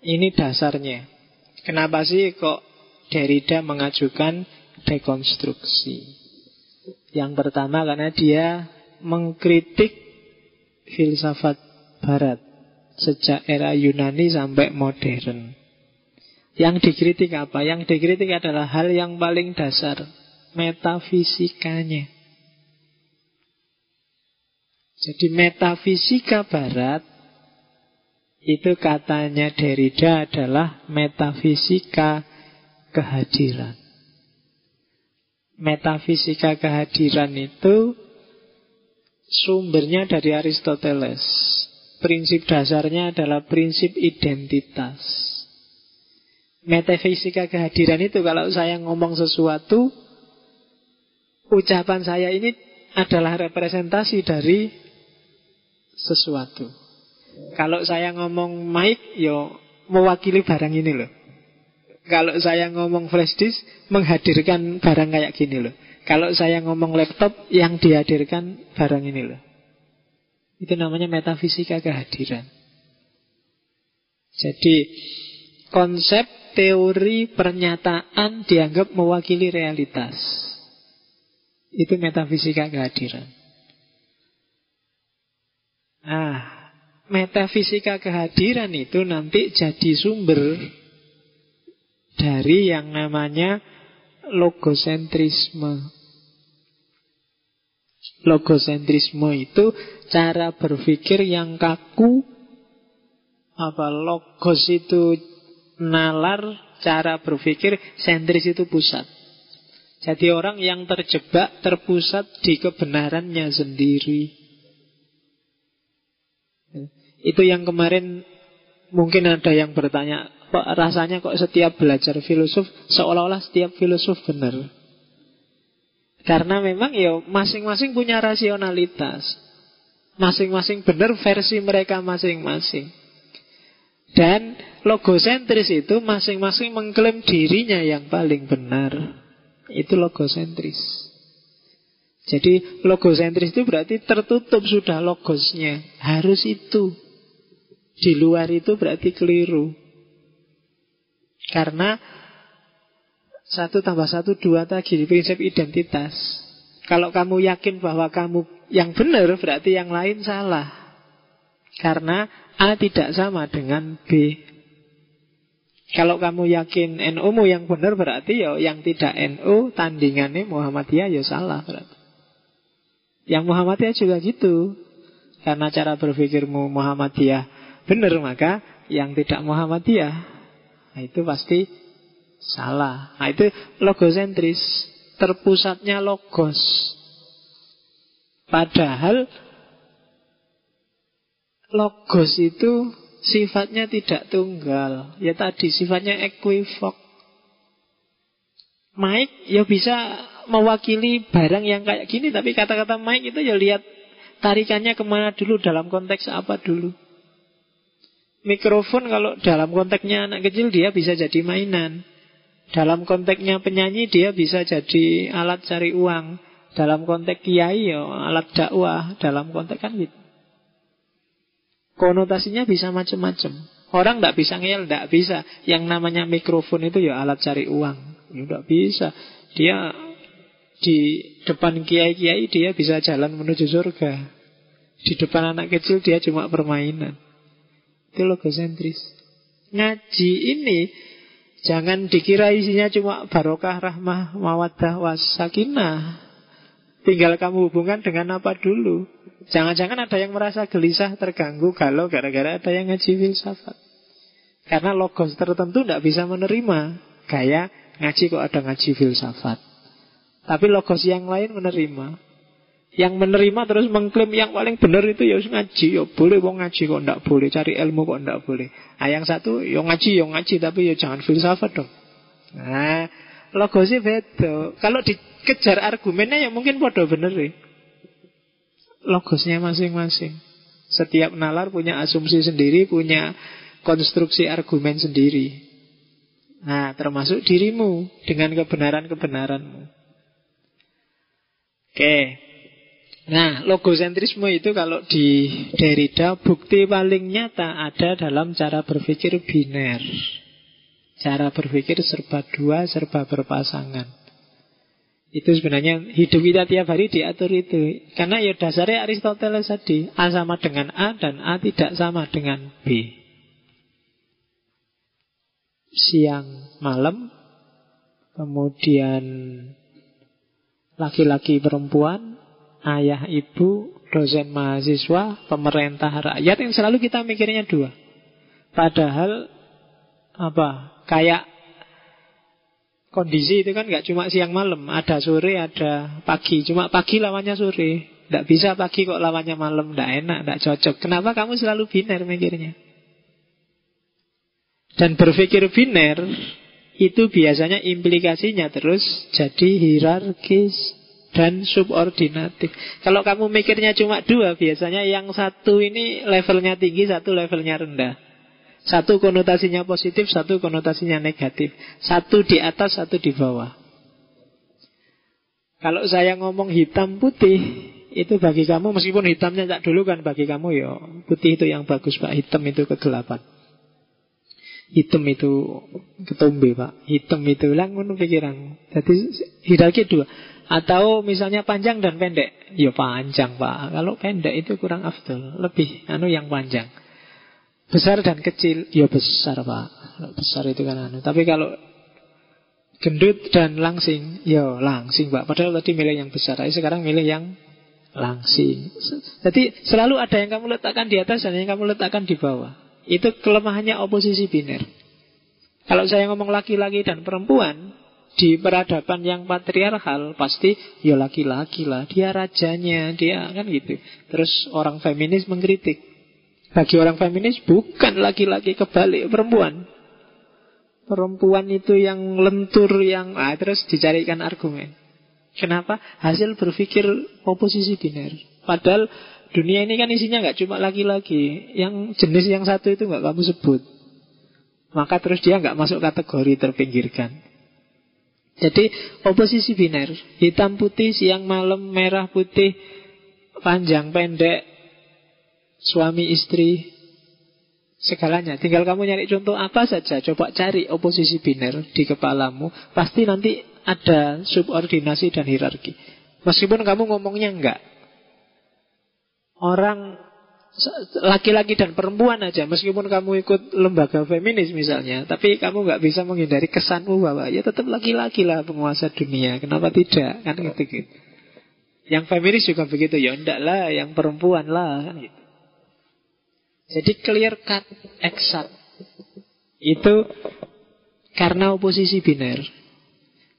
Ini dasarnya Kenapa sih kok Derrida mengajukan dekonstruksi. Yang pertama karena dia mengkritik filsafat barat sejak era Yunani sampai modern. Yang dikritik apa? Yang dikritik adalah hal yang paling dasar, metafisikanya. Jadi metafisika barat itu katanya Derrida adalah metafisika kehadiran. Metafisika kehadiran itu sumbernya dari Aristoteles. Prinsip dasarnya adalah prinsip identitas. Metafisika kehadiran itu kalau saya ngomong sesuatu, ucapan saya ini adalah representasi dari sesuatu. Kalau saya ngomong mic, yo mewakili barang ini loh. Kalau saya ngomong flash disk, menghadirkan barang kayak gini loh. Kalau saya ngomong laptop, yang dihadirkan barang ini loh. Itu namanya metafisika kehadiran. Jadi konsep teori pernyataan dianggap mewakili realitas. Itu metafisika kehadiran. Ah, metafisika kehadiran itu nanti jadi sumber dari yang namanya logosentrisme. Logosentrisme itu cara berpikir yang kaku. Apa logos itu nalar, cara berpikir sentris itu pusat. Jadi orang yang terjebak, terpusat di kebenarannya sendiri. Itu yang kemarin mungkin ada yang bertanya, kok rasanya kok setiap belajar filosof seolah-olah setiap filosof benar. Karena memang ya masing-masing punya rasionalitas. Masing-masing benar versi mereka masing-masing. Dan logosentris itu masing-masing mengklaim dirinya yang paling benar. Itu logosentris. Jadi logosentris itu berarti tertutup sudah logosnya. Harus itu. Di luar itu berarti keliru. Karena satu tambah satu dua tadi prinsip identitas. Kalau kamu yakin bahwa kamu yang benar berarti yang lain salah. Karena A tidak sama dengan B. Kalau kamu yakin NU mu yang benar berarti ya yang tidak NU tandingannya Muhammadiyah ya salah berarti. Yang Muhammadiyah juga gitu. Karena cara berpikirmu Muhammadiyah benar maka yang tidak Muhammadiyah nah, itu pasti Salah. Nah itu logosentris. Terpusatnya logos. Padahal logos itu sifatnya tidak tunggal. Ya tadi sifatnya equivok. Mike ya bisa mewakili barang yang kayak gini. Tapi kata-kata Mike itu ya lihat tarikannya ke mana dulu dalam konteks apa dulu. Mikrofon kalau dalam konteksnya anak kecil dia bisa jadi mainan. Dalam konteksnya penyanyi dia bisa jadi alat cari uang. Dalam konteks kiai ya alat dakwah. Dalam konteks kan gitu. Konotasinya bisa macam-macam. Orang tidak bisa ngel, tidak bisa. Yang namanya mikrofon itu ya alat cari uang. Ya tidak bisa. Dia di depan kiai-kiai dia bisa jalan menuju surga. Di depan anak kecil dia cuma permainan. Itu logosentris. Ngaji ini Jangan dikira isinya cuma barokah, rahmah, mawadah, wasakinah. Tinggal kamu hubungkan dengan apa dulu. Jangan-jangan ada yang merasa gelisah, terganggu, galau gara-gara ada yang ngaji filsafat. Karena logos tertentu tidak bisa menerima. Gaya ngaji kok ada ngaji filsafat. Tapi logos yang lain menerima. Yang menerima terus mengklaim yang paling benar itu ya ngaji, ya boleh wong ngaji kok ndak boleh, cari ilmu kok ndak boleh. Ah yang satu ya ngaji, ya ngaji tapi ya jangan filsafat dong. Nah, logosnya beda. Kalau dikejar argumennya ya mungkin bodoh bener ya. Logosnya masing-masing. Setiap nalar punya asumsi sendiri, punya konstruksi argumen sendiri. Nah, termasuk dirimu dengan kebenaran-kebenaranmu. Oke, Nah, logosentrisme itu kalau di Derrida bukti paling nyata ada dalam cara berpikir biner. Cara berpikir serba dua, serba berpasangan. Itu sebenarnya hidup kita tiap hari diatur itu. Karena ya dasarnya Aristoteles tadi, A sama dengan A dan A tidak sama dengan B. Siang malam, kemudian laki-laki perempuan, ayah ibu, dosen mahasiswa, pemerintah rakyat yang selalu kita mikirnya dua. Padahal apa? Kayak kondisi itu kan nggak cuma siang malam, ada sore, ada pagi. Cuma pagi lawannya sore. Tidak bisa pagi kok lawannya malam, tidak enak, tidak cocok. Kenapa kamu selalu biner mikirnya? Dan berpikir biner itu biasanya implikasinya terus jadi hierarkis dan subordinatif. Kalau kamu mikirnya cuma dua, biasanya yang satu ini levelnya tinggi, satu levelnya rendah. Satu konotasinya positif, satu konotasinya negatif. Satu di atas, satu di bawah. Kalau saya ngomong hitam putih, itu bagi kamu meskipun hitamnya tak dulu kan bagi kamu ya putih itu yang bagus pak, hitam itu kegelapan. Hitam itu ketombe pak Hitam itu langun pikiran Jadi hierarki dua Atau misalnya panjang dan pendek. Ya panjang pak. Kalau pendek itu kurang afdol. Lebih anu yang panjang. Besar dan kecil Ya besar pak. Besar itu kan anu. Tapi kalau gendut dan langsing Ya langsing pak. Padahal tadi milih yang besar Tapi sekarang milih yang langsing. Jadi selalu ada yang kamu letakkan di atas Dan yang kamu letakkan di bawah. Itu kelemahannya oposisi biner. Kalau saya ngomong laki-laki dan perempuan di peradaban yang patriarkal pasti ya laki-laki lah, dia rajanya, dia kan gitu. Terus orang feminis mengkritik. Bagi orang feminis bukan laki-laki kebalik perempuan. Perempuan itu yang lentur yang ah, terus dicarikan argumen. Kenapa? Hasil berpikir oposisi biner. Padahal Dunia ini kan isinya nggak cuma laki-laki. Yang jenis yang satu itu nggak kamu sebut. Maka terus dia nggak masuk kategori terpinggirkan. Jadi oposisi biner, hitam putih, siang malam, merah putih, panjang pendek, suami istri, segalanya. Tinggal kamu nyari contoh apa saja, coba cari oposisi biner di kepalamu, pasti nanti ada subordinasi dan hierarki. Meskipun kamu ngomongnya enggak, orang laki-laki dan perempuan aja meskipun kamu ikut lembaga feminis misalnya tapi kamu nggak bisa menghindari kesanmu bahwa ya tetap laki-laki lah penguasa dunia. Kenapa tidak? Kan gitu, gitu. yang feminis juga begitu ya enggak lah yang perempuan lah kan gitu. Jadi clear cut exact. Itu karena oposisi biner.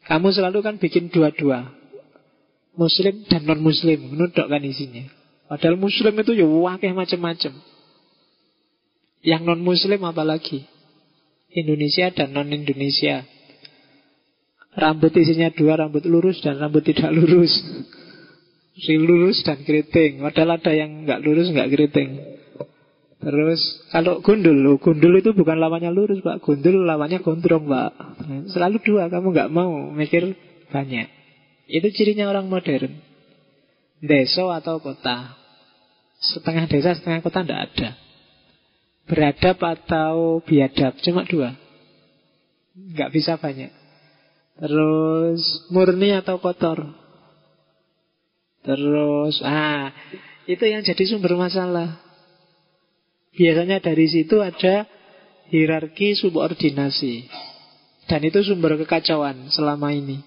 Kamu selalu kan bikin dua-dua muslim dan non muslim menurut kan isinya Padahal muslim itu ya wakil macam-macam. Yang non muslim apalagi? Indonesia dan non Indonesia. Rambut isinya dua, rambut lurus dan rambut tidak lurus. Si lurus dan keriting. Padahal ada yang nggak lurus, nggak keriting. Terus kalau gundul, gundul itu bukan lawannya lurus, Pak. Gundul lawannya gondrong, Pak. Selalu dua, kamu nggak mau mikir banyak. Itu cirinya orang modern. Deso atau kota. Setengah desa, setengah kota tidak ada. Beradab atau biadab, cuma dua. Nggak bisa banyak. Terus murni atau kotor. Terus, ah, itu yang jadi sumber masalah. Biasanya dari situ ada hierarki subordinasi. Dan itu sumber kekacauan selama ini.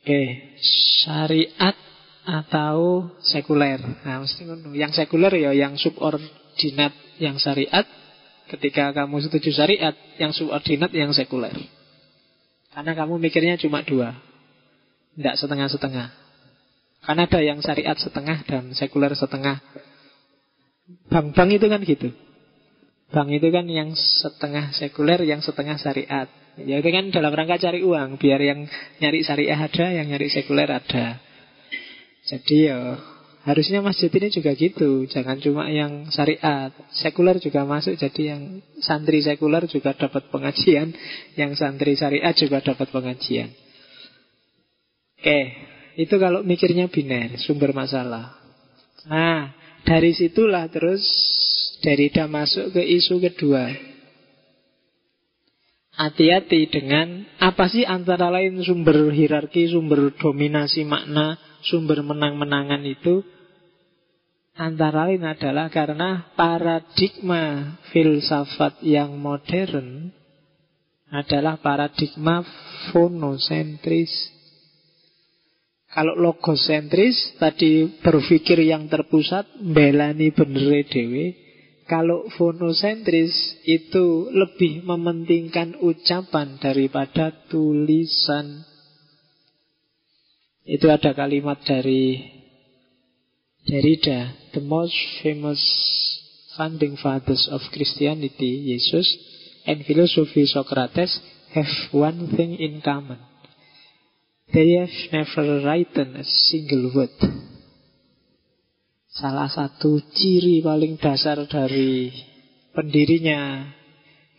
Oke, syariat atau sekuler. Nah, mesti Yang sekuler ya yang subordinat yang syariat. Ketika kamu setuju syariat, yang subordinat yang sekuler. Karena kamu mikirnya cuma dua. Tidak setengah-setengah. Karena ada yang syariat setengah dan sekuler setengah. Bang-bang itu kan gitu. Bang itu kan yang setengah sekuler, yang setengah syariat. Ya itu kan dalam rangka cari uang, biar yang nyari syariah ada, yang nyari sekuler ada. Jadi ya harusnya masjid ini juga gitu. Jangan cuma yang syariat. Sekuler juga masuk Jadi yang santri sekuler juga dapat pengajian. Yang santri syariat juga dapat pengajian. Oke Itu kalau mikirnya biner Sumber masalah. Nah dari situlah terus Derrida masuk ke isu kedua. Hati-hati dengan apa sih antara lain sumber hierarki, sumber dominasi makna, sumber menang-menangan itu antara lain adalah karena paradigma filsafat yang modern adalah paradigma fonosentris. Kalau logosentris tadi berpikir yang terpusat, belani bener dewe. Kalau fonosentris itu lebih mementingkan ucapan daripada tulisan. Itu ada kalimat dari Derrida, the most famous founding fathers of Christianity, Yesus, and philosophy Socrates have one thing in common. They have never written a single word. Salah satu ciri paling dasar dari pendirinya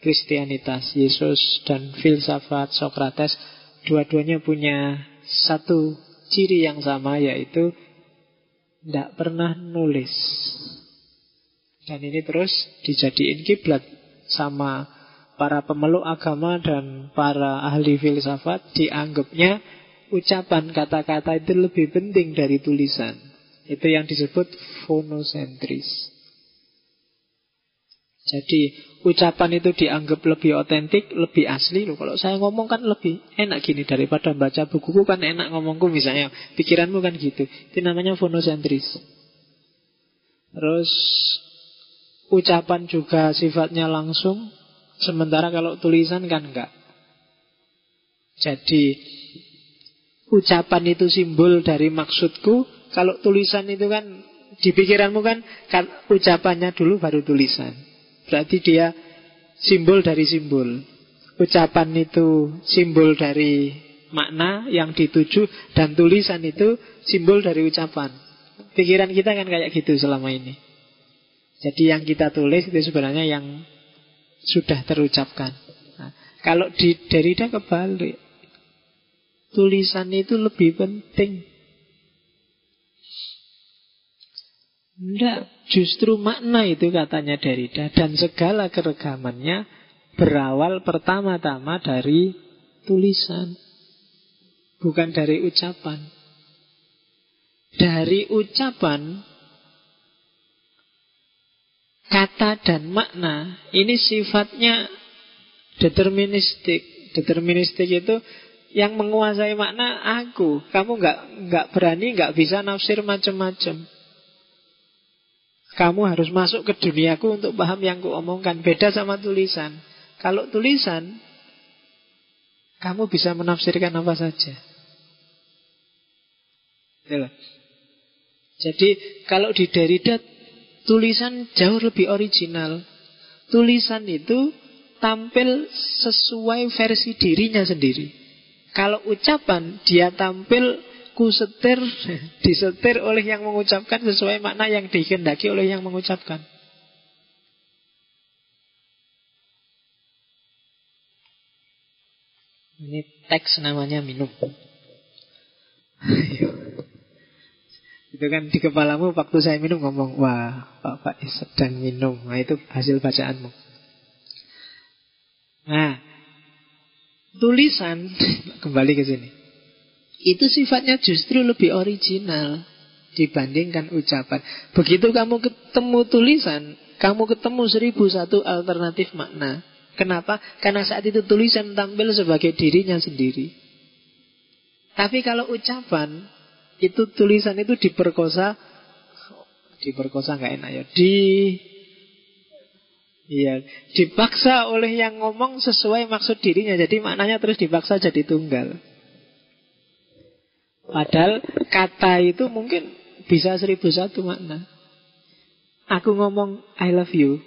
Kristianitas, Yesus dan filsafat Socrates, dua-duanya punya satu ciri yang sama yaitu tidak pernah nulis. Dan ini terus dijadiin kiblat sama para pemeluk agama dan para ahli filsafat dianggapnya ucapan kata-kata itu lebih penting dari tulisan. Itu yang disebut fonosentris. Jadi ucapan itu dianggap lebih otentik, lebih asli loh. Kalau saya ngomong kan lebih enak gini daripada baca bukuku kan enak ngomongku misalnya. Pikiranmu kan gitu. Itu namanya fonosentris. Terus ucapan juga sifatnya langsung, sementara kalau tulisan kan enggak. Jadi ucapan itu simbol dari maksudku, kalau tulisan itu kan di pikiranmu kan, ucapannya dulu baru tulisan. Berarti dia simbol dari simbol. Ucapan itu simbol dari makna yang dituju dan tulisan itu simbol dari ucapan. Pikiran kita kan kayak gitu selama ini. Jadi yang kita tulis itu sebenarnya yang sudah terucapkan. Nah, kalau di Derrida kebalik. Tulisan itu lebih penting Tidak, justru makna itu katanya Derrida dan segala keregamannya berawal pertama-tama dari tulisan, bukan dari ucapan. Dari ucapan, kata dan makna ini sifatnya deterministik. Deterministik itu yang menguasai makna aku. Kamu nggak nggak berani, nggak bisa nafsir macam-macam. Kamu harus masuk ke duniaku untuk paham yang kuomongkan. Beda sama tulisan. Kalau tulisan, kamu bisa menafsirkan apa saja. Jadi kalau di Derrida tulisan jauh lebih original. Tulisan itu tampil sesuai versi dirinya sendiri. Kalau ucapan dia tampil kusetir *laughs* disetir oleh yang mengucapkan sesuai makna yang dikehendaki oleh yang mengucapkan. Ini teks namanya minum. itu kan di kepalamu waktu saya minum ngomong, wah Pak Pak sedang minum. Nah itu hasil bacaanmu. Nah, tulisan *laughs* kembali ke sini itu sifatnya justru lebih original dibandingkan ucapan. Begitu kamu ketemu tulisan, kamu ketemu seribu satu alternatif makna. Kenapa? Karena saat itu tulisan tampil sebagai dirinya sendiri. Tapi kalau ucapan, itu tulisan itu diperkosa, diperkosa nggak enak ya, di Iya, dipaksa oleh yang ngomong sesuai maksud dirinya. Jadi maknanya terus dipaksa jadi tunggal. Padahal kata itu mungkin bisa seribu satu makna. Aku ngomong I love you.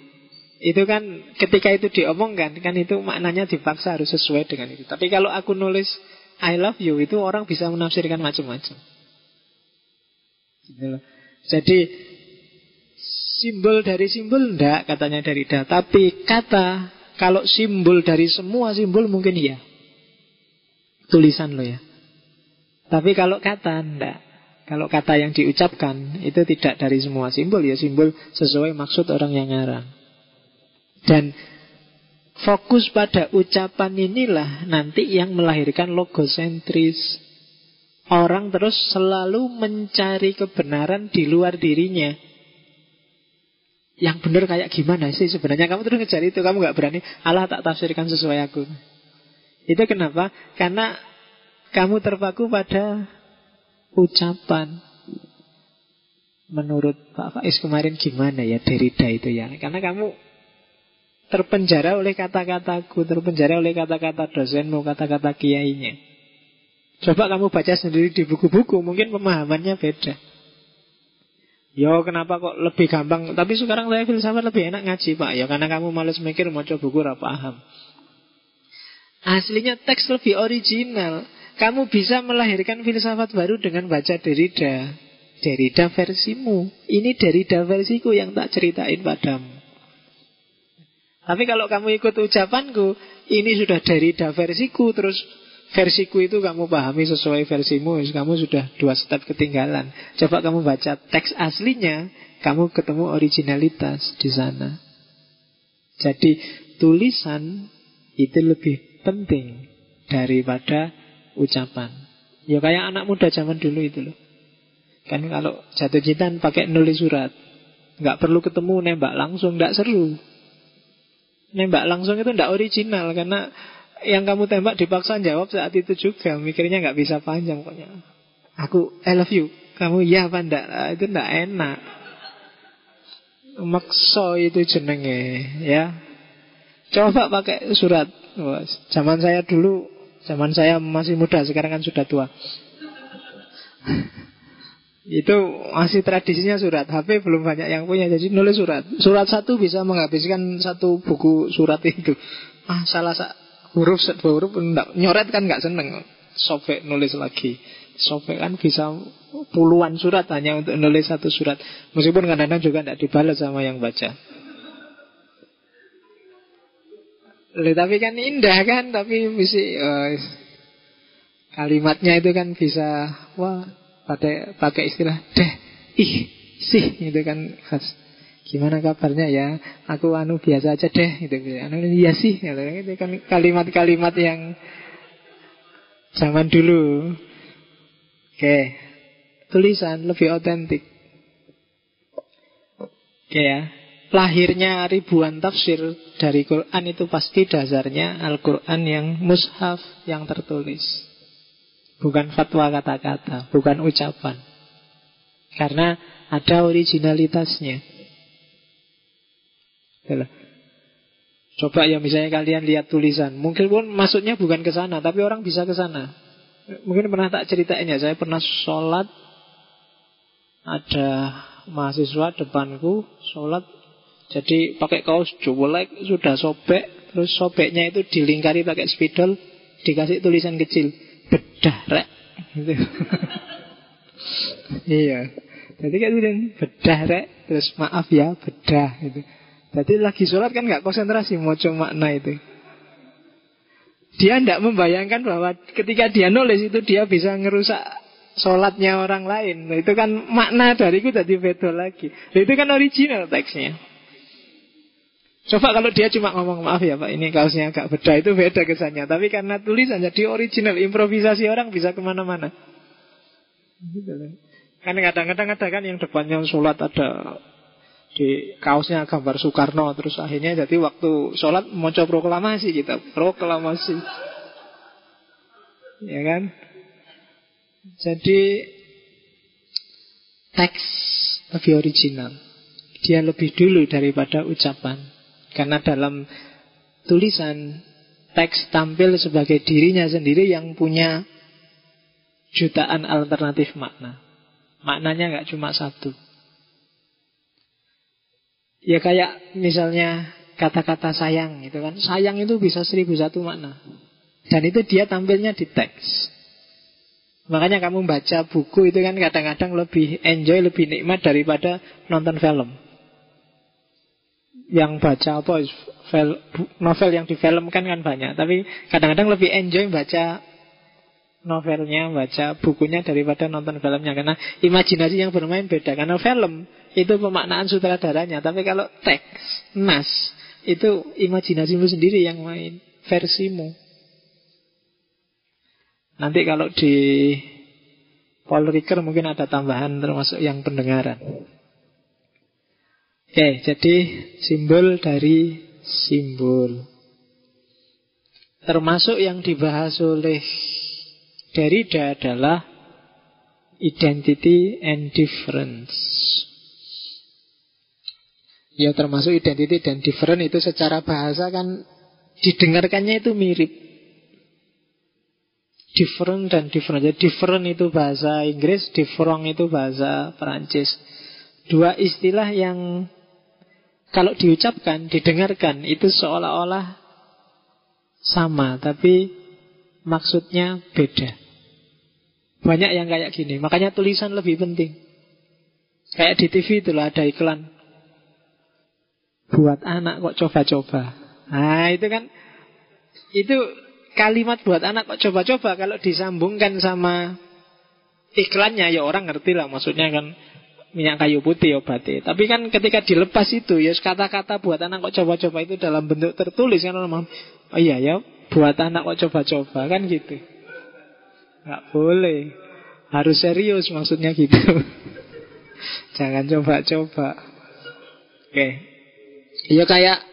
Itu kan ketika itu diomongkan kan itu maknanya dipaksa harus sesuai dengan itu. Tapi kalau aku nulis I love you itu orang bisa menafsirkan macam-macam. Gitu Jadi simbol dari simbol enggak katanya dari dah. Tapi kata kalau simbol dari semua simbol mungkin iya. Tulisan lo ya. Tapi kalau kata, enggak. Kalau kata yang diucapkan itu tidak dari semua simbol ya simbol sesuai maksud orang yang ngarang. Dan fokus pada ucapan inilah nanti yang melahirkan logosentris. Orang terus selalu mencari kebenaran di luar dirinya. Yang benar kayak gimana sih sebenarnya kamu terus ngejar itu kamu nggak berani Allah tak tafsirkan sesuai aku. Itu kenapa? Karena kamu terpaku pada ucapan. Menurut Pak Faiz kemarin gimana ya Derrida itu ya? Karena kamu terpenjara oleh kata-kataku, terpenjara oleh kata-kata dosenmu, kata-kata kiainya. Coba kamu baca sendiri di buku-buku, mungkin pemahamannya beda. Yo kenapa kok lebih gampang Tapi sekarang saya filsafat lebih enak ngaji pak Ya karena kamu males mikir mau coba buku paham Aslinya teks lebih original Kamu bisa melahirkan filsafat baru dengan baca Derrida Derrida versimu Ini Derrida versiku yang tak ceritain padamu Tapi kalau kamu ikut ucapanku Ini sudah Derrida versiku Terus versiku itu kamu pahami sesuai versimu, kamu sudah dua step ketinggalan. Coba kamu baca teks aslinya, kamu ketemu originalitas di sana. Jadi tulisan itu lebih penting daripada ucapan. Ya kayak anak muda zaman dulu itu loh. Kan kalau jatuh cinta pakai nulis surat. Nggak perlu ketemu nembak langsung, nggak seru. Nembak langsung itu nggak original karena yang kamu tembak dipaksa jawab saat itu juga Mikirnya nggak bisa panjang pokoknya Aku I love you Kamu iya apa enggak Itu enggak enak Makso itu jenenge ya Coba pakai surat Zaman saya dulu Zaman saya masih muda Sekarang kan sudah tua. Itu masih tradisinya surat. HP belum banyak yang punya Jadi nulis surat. Surat satu bisa menghabiskan satu buku surat itu. Ah salah huruf dua huruf enggak, nyoret kan nggak seneng. Sobek nulis lagi. Sobek kan bisa puluhan surat hanya untuk nulis satu surat. Meskipun kadang-kadang juga tidak dibalas sama yang baca tapi kan indah kan tapi bisa uh, kalimatnya itu kan bisa wah pakai pakai istilah deh ih sih itu kan khas Gimana kabarnya ya? Aku anu biasa aja deh gitu. Anu iya sih gitu. Itu kan kalimat-kalimat yang zaman dulu. Oke. Tulisan lebih otentik. Oke ya. Lahirnya ribuan tafsir dari Quran itu pasti dasarnya Al-Quran yang mushaf yang tertulis. Bukan fatwa kata-kata, bukan ucapan. Karena ada originalitasnya. Coba ya misalnya kalian lihat tulisan Mungkin pun maksudnya bukan ke sana Tapi orang bisa ke sana Mungkin pernah tak ceritain ya Saya pernah sholat Ada mahasiswa depanku Sholat Jadi pakai kaos jolek Sudah sobek Terus sobeknya itu dilingkari pakai spidol Dikasih tulisan kecil Bedah rek gitu. *laughs* Iya Jadi kayak tulisan bedah rek Terus maaf ya bedah gitu jadi lagi sholat kan nggak konsentrasi mau makna itu. Dia tidak membayangkan bahwa ketika dia nulis itu dia bisa ngerusak sholatnya orang lain. Nah, itu kan makna dariku tadi beda lagi. Nah, itu kan original teksnya. Coba kalau dia cuma ngomong maaf ya pak ini kaosnya agak beda. Itu beda kesannya. Tapi karena tulisan jadi original improvisasi orang bisa ke mana-mana. Gitu kan kadang-kadang ada kan yang depannya sholat ada di kaosnya gambar Soekarno terus akhirnya jadi waktu sholat coba proklamasi kita. Proklamasi. Ya kan? Jadi teks lebih original. Dia lebih dulu daripada ucapan karena dalam tulisan teks tampil sebagai dirinya sendiri yang punya jutaan alternatif makna maknanya nggak cuma satu Ya kayak misalnya kata-kata sayang itu kan. Sayang itu bisa seribu satu makna. Dan itu dia tampilnya di teks. Makanya kamu baca buku itu kan kadang-kadang lebih enjoy, lebih nikmat daripada nonton film. Yang baca apa novel yang difilmkan kan banyak, tapi kadang-kadang lebih enjoy baca novelnya, baca bukunya daripada nonton filmnya karena imajinasi yang bermain beda. Karena film itu pemaknaan sutradaranya, tapi kalau teks, nas itu imajinasimu sendiri yang main, versimu. Nanti kalau di Paul Ricoeur mungkin ada tambahan termasuk yang pendengaran. Oke, jadi simbol dari simbol. Termasuk yang dibahas oleh Derrida adalah identity and difference. Ya termasuk identity dan different itu secara bahasa kan didengarkannya itu mirip. Different dan different. Jadi different itu bahasa Inggris, different itu bahasa Perancis. Dua istilah yang kalau diucapkan, didengarkan itu seolah-olah sama, tapi maksudnya beda. Banyak yang kayak gini, makanya tulisan lebih penting. Kayak di TV itu ada iklan buat anak kok coba-coba. Nah, itu kan itu kalimat buat anak kok coba-coba kalau disambungkan sama iklannya ya orang ngerti lah maksudnya kan minyak kayu putih obatnya. Tapi kan ketika dilepas itu ya kata-kata buat anak kok coba-coba itu dalam bentuk tertulis kan orang oh iya ya buat anak kok coba-coba kan gitu. Gak boleh. Harus serius maksudnya gitu. *laughs* Jangan coba-coba. Oke. Okay. Ya kayak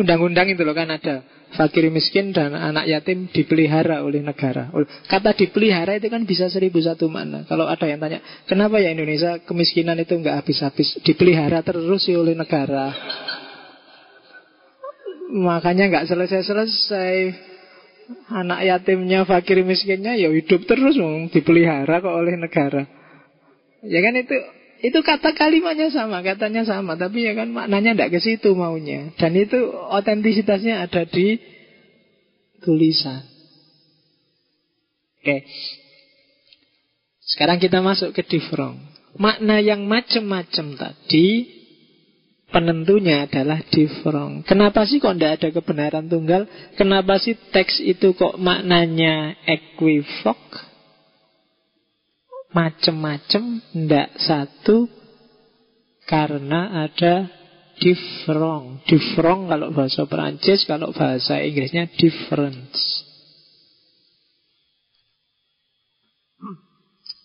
undang-undang itu loh kan ada fakir miskin dan anak yatim dipelihara oleh negara. Kata dipelihara itu kan bisa seribu satu makna. Kalau ada yang tanya, kenapa ya Indonesia kemiskinan itu nggak habis-habis? Dipelihara terus ya oleh negara. Makanya nggak selesai-selesai. Anak yatimnya, fakir miskinnya ya hidup terus dipelihara kok oleh negara. Ya kan itu itu kata kalimatnya sama, katanya sama, tapi ya kan maknanya tidak ke situ maunya. Dan itu otentisitasnya ada di tulisan. Oke. Sekarang kita masuk ke difrong. Makna yang macam-macam tadi penentunya adalah difrong. Kenapa sih kok tidak ada kebenaran tunggal? Kenapa sih teks itu kok maknanya equivok? Macem-macem, ndak satu karena ada different. Different kalau bahasa Perancis, kalau bahasa Inggrisnya difference.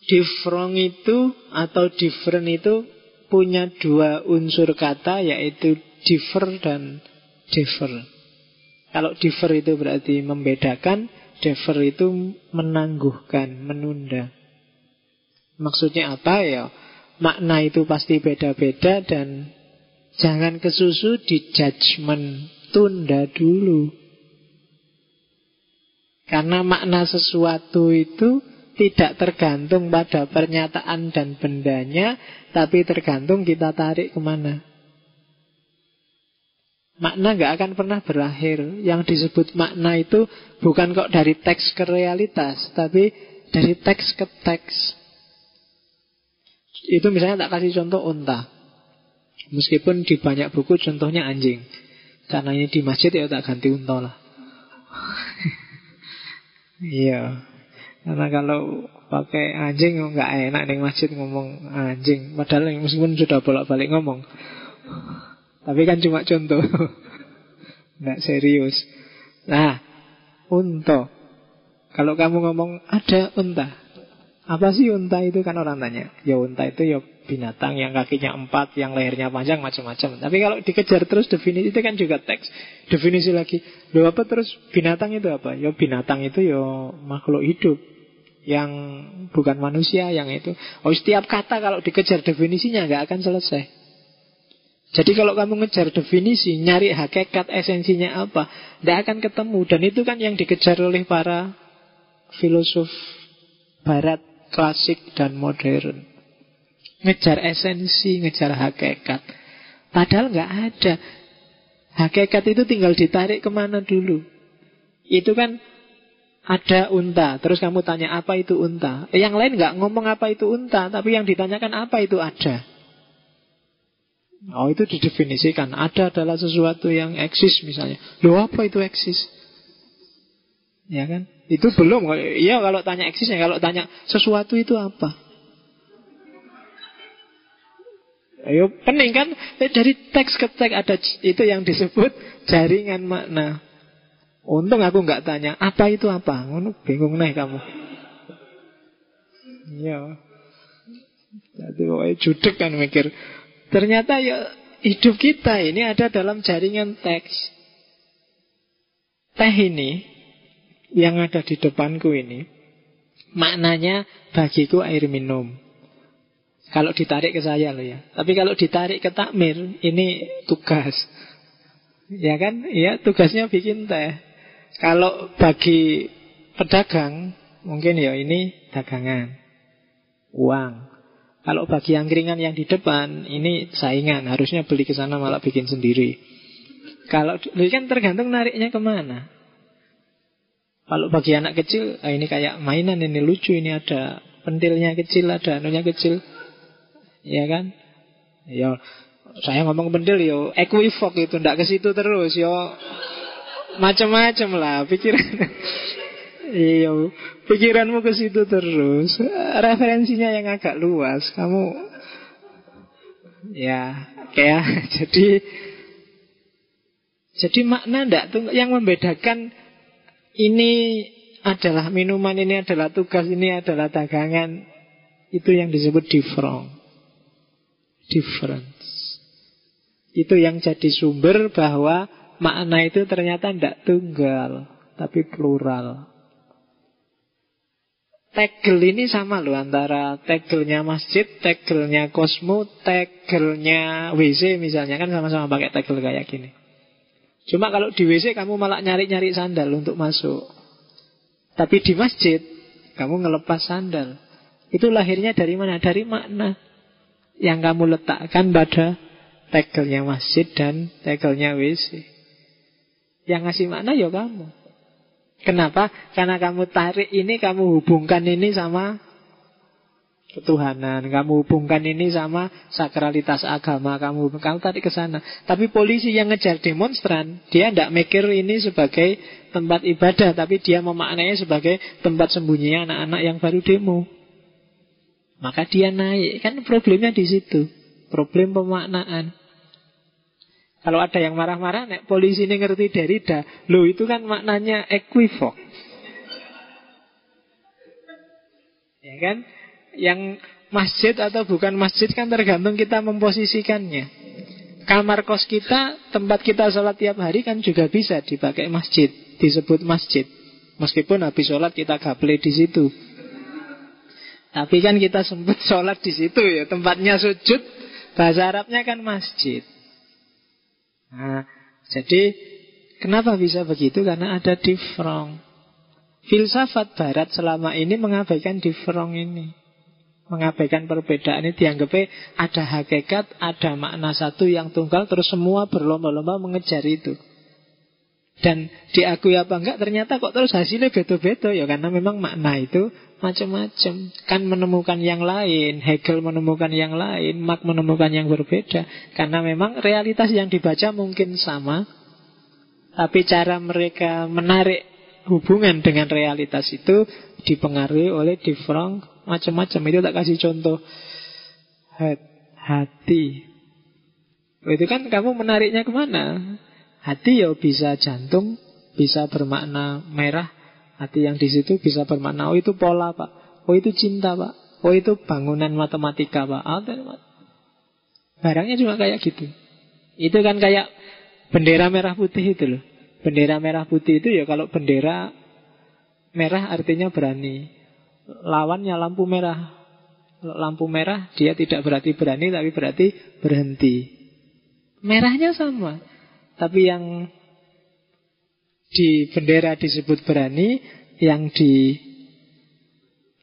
Different itu atau different itu punya dua unsur kata yaitu differ dan differ. Kalau differ itu berarti membedakan, differ itu menangguhkan, menunda. Maksudnya apa ya? Makna itu pasti beda-beda dan jangan kesusu di judgment. Tunda dulu. Karena makna sesuatu itu tidak tergantung pada pernyataan dan bendanya, tapi tergantung kita tarik ke mana. Makna nggak akan pernah berakhir. Yang disebut makna itu bukan kok dari teks ke realitas, tapi dari teks ke teks. Itu misalnya tak kasih contoh unta. Meskipun di banyak buku contohnya anjing. Karena ini di masjid ya tak ganti unta lah. *laughs* Iya. Karena kalau pakai anjing nggak enak di masjid ngomong anjing. Padahal meskipun sudah bolak-balik ngomong. *laughs* Tapi kan cuma contoh. *laughs* Nggak serius. Nah, unta. Kalau kamu ngomong ada unta, apa sih unta itu? Kan orang tanya Ya unta itu ya binatang yang kakinya empat Yang lehernya panjang macam-macam. Tapi kalau dikejar terus definisi itu kan juga teks. Definisi lagi Loh apa terus binatang itu apa? Ya binatang itu ya makhluk hidup Yang bukan manusia yang itu. Oh setiap kata kalau dikejar definisinya nggak akan selesai. Jadi kalau kamu ngejar definisi Nyari hakikat esensinya apa Tidak akan ketemu. Dan itu kan yang dikejar oleh para filosof Barat klasik dan modern. Ngejar esensi, ngejar hakikat. Padahal nggak ada. Hakikat itu tinggal ditarik ke mana dulu. Itu kan ada unta, terus kamu tanya apa itu unta. Yang lain nggak ngomong apa itu unta, tapi yang ditanyakan apa itu ada. Oh itu didefinisikan Ada adalah sesuatu yang eksis misalnya Loh apa itu eksis Ya kan itu belum. Iya kalau tanya eksisnya, kalau tanya sesuatu itu apa? Ayo pening kan eh, dari teks ke teks ada itu yang disebut jaringan makna. Untung aku nggak tanya apa itu apa, ngono bingung nih kamu. Iya. Jadi pokoknya judek kan mikir. Ternyata ya hidup kita ini ada dalam jaringan teks. Teh ini yang ada di depanku ini maknanya bagiku air minum. Kalau ditarik ke saya loh ya. Tapi kalau ditarik ke takmir ini tugas. Ya kan? Ya tugasnya bikin teh. Kalau bagi pedagang mungkin ya ini dagangan, uang. Kalau bagi angkringan yang di depan, ini saingan. Harusnya beli ke sana malah bikin sendiri. Kalau kan tergantung nariknya ke mana. Kalau bagi anak kecil, ah ini kayak mainan ini lucu, ini ada pentilnya kecil, ada anunya kecil. Ya kan? Ya saya ngomong pentil yo equivok itu ndak ke situ terus yo macam-macam lah pikiran. *laughs* iya, pikiranmu ke situ terus. Referensinya yang agak luas. Kamu ya kayak *laughs* jadi jadi makna ndak tuh yang membedakan ini adalah minuman, ini adalah tugas, ini adalah dagangan. Itu yang disebut different difference. Itu yang jadi sumber bahwa makna itu ternyata tidak tunggal, tapi plural. Tegel ini sama loh antara tegelnya masjid, tegelnya kosmo, tegelnya WC misalnya kan sama-sama pakai tegel kayak gini. Cuma kalau di WC kamu malah nyari-nyari sandal untuk masuk. Tapi di masjid kamu ngelepas sandal. Itu lahirnya dari mana? Dari makna yang kamu letakkan pada tegelnya masjid dan tegelnya WC. Yang ngasih makna ya kamu. Kenapa? Karena kamu tarik ini, kamu hubungkan ini sama ketuhanan. Kamu hubungkan ini sama sakralitas agama. Kamu kamu tarik ke sana. Tapi polisi yang ngejar demonstran, dia tidak mikir ini sebagai tempat ibadah, tapi dia memaknainya sebagai tempat sembunyinya anak-anak yang baru demo. Maka dia naik. Kan problemnya di situ. Problem pemaknaan. Kalau ada yang marah-marah, nek polisi ini ngerti Derrida, lo itu kan maknanya equivok. Ya kan? Yang masjid atau bukan masjid kan tergantung kita memposisikannya. Kamar kos kita, tempat kita sholat tiap hari kan juga bisa dipakai masjid, disebut masjid. Meskipun habis sholat kita gaple di situ. Tapi kan kita sempat *laughs* sholat di situ ya, tempatnya sujud, bahasa Arabnya kan masjid. Nah, jadi kenapa bisa begitu? Karena ada difrong. Filsafat Barat selama ini mengabaikan difrong ini. Mengabaikan perbedaan ini dianggapnya ada hakikat, ada makna satu yang tunggal, terus semua berlomba-lomba mengejar itu. Dan diakui apa enggak ternyata kok terus hasilnya beda-beda ya karena memang makna itu macam-macam. Kan menemukan yang lain, Hegel menemukan yang lain, Marx menemukan yang berbeda. Karena memang realitas yang dibaca mungkin sama, tapi cara mereka menarik hubungan dengan realitas itu dipengaruhi oleh different macam-macam. Itu tak kasih contoh hati. Itu kan kamu menariknya ke mana? Hati ya bisa jantung, bisa bermakna merah, Hati yang di situ bisa bermakna, oh itu pola pak, oh itu cinta pak, oh itu bangunan matematika pak. Oh, barangnya cuma kayak gitu. Itu kan kayak bendera merah putih itu loh. Bendera merah putih itu ya kalau bendera merah artinya berani. Lawannya lampu merah. Lampu merah dia tidak berarti berani tapi berarti berhenti. Merahnya sama. Tapi yang di bendera disebut berani, yang di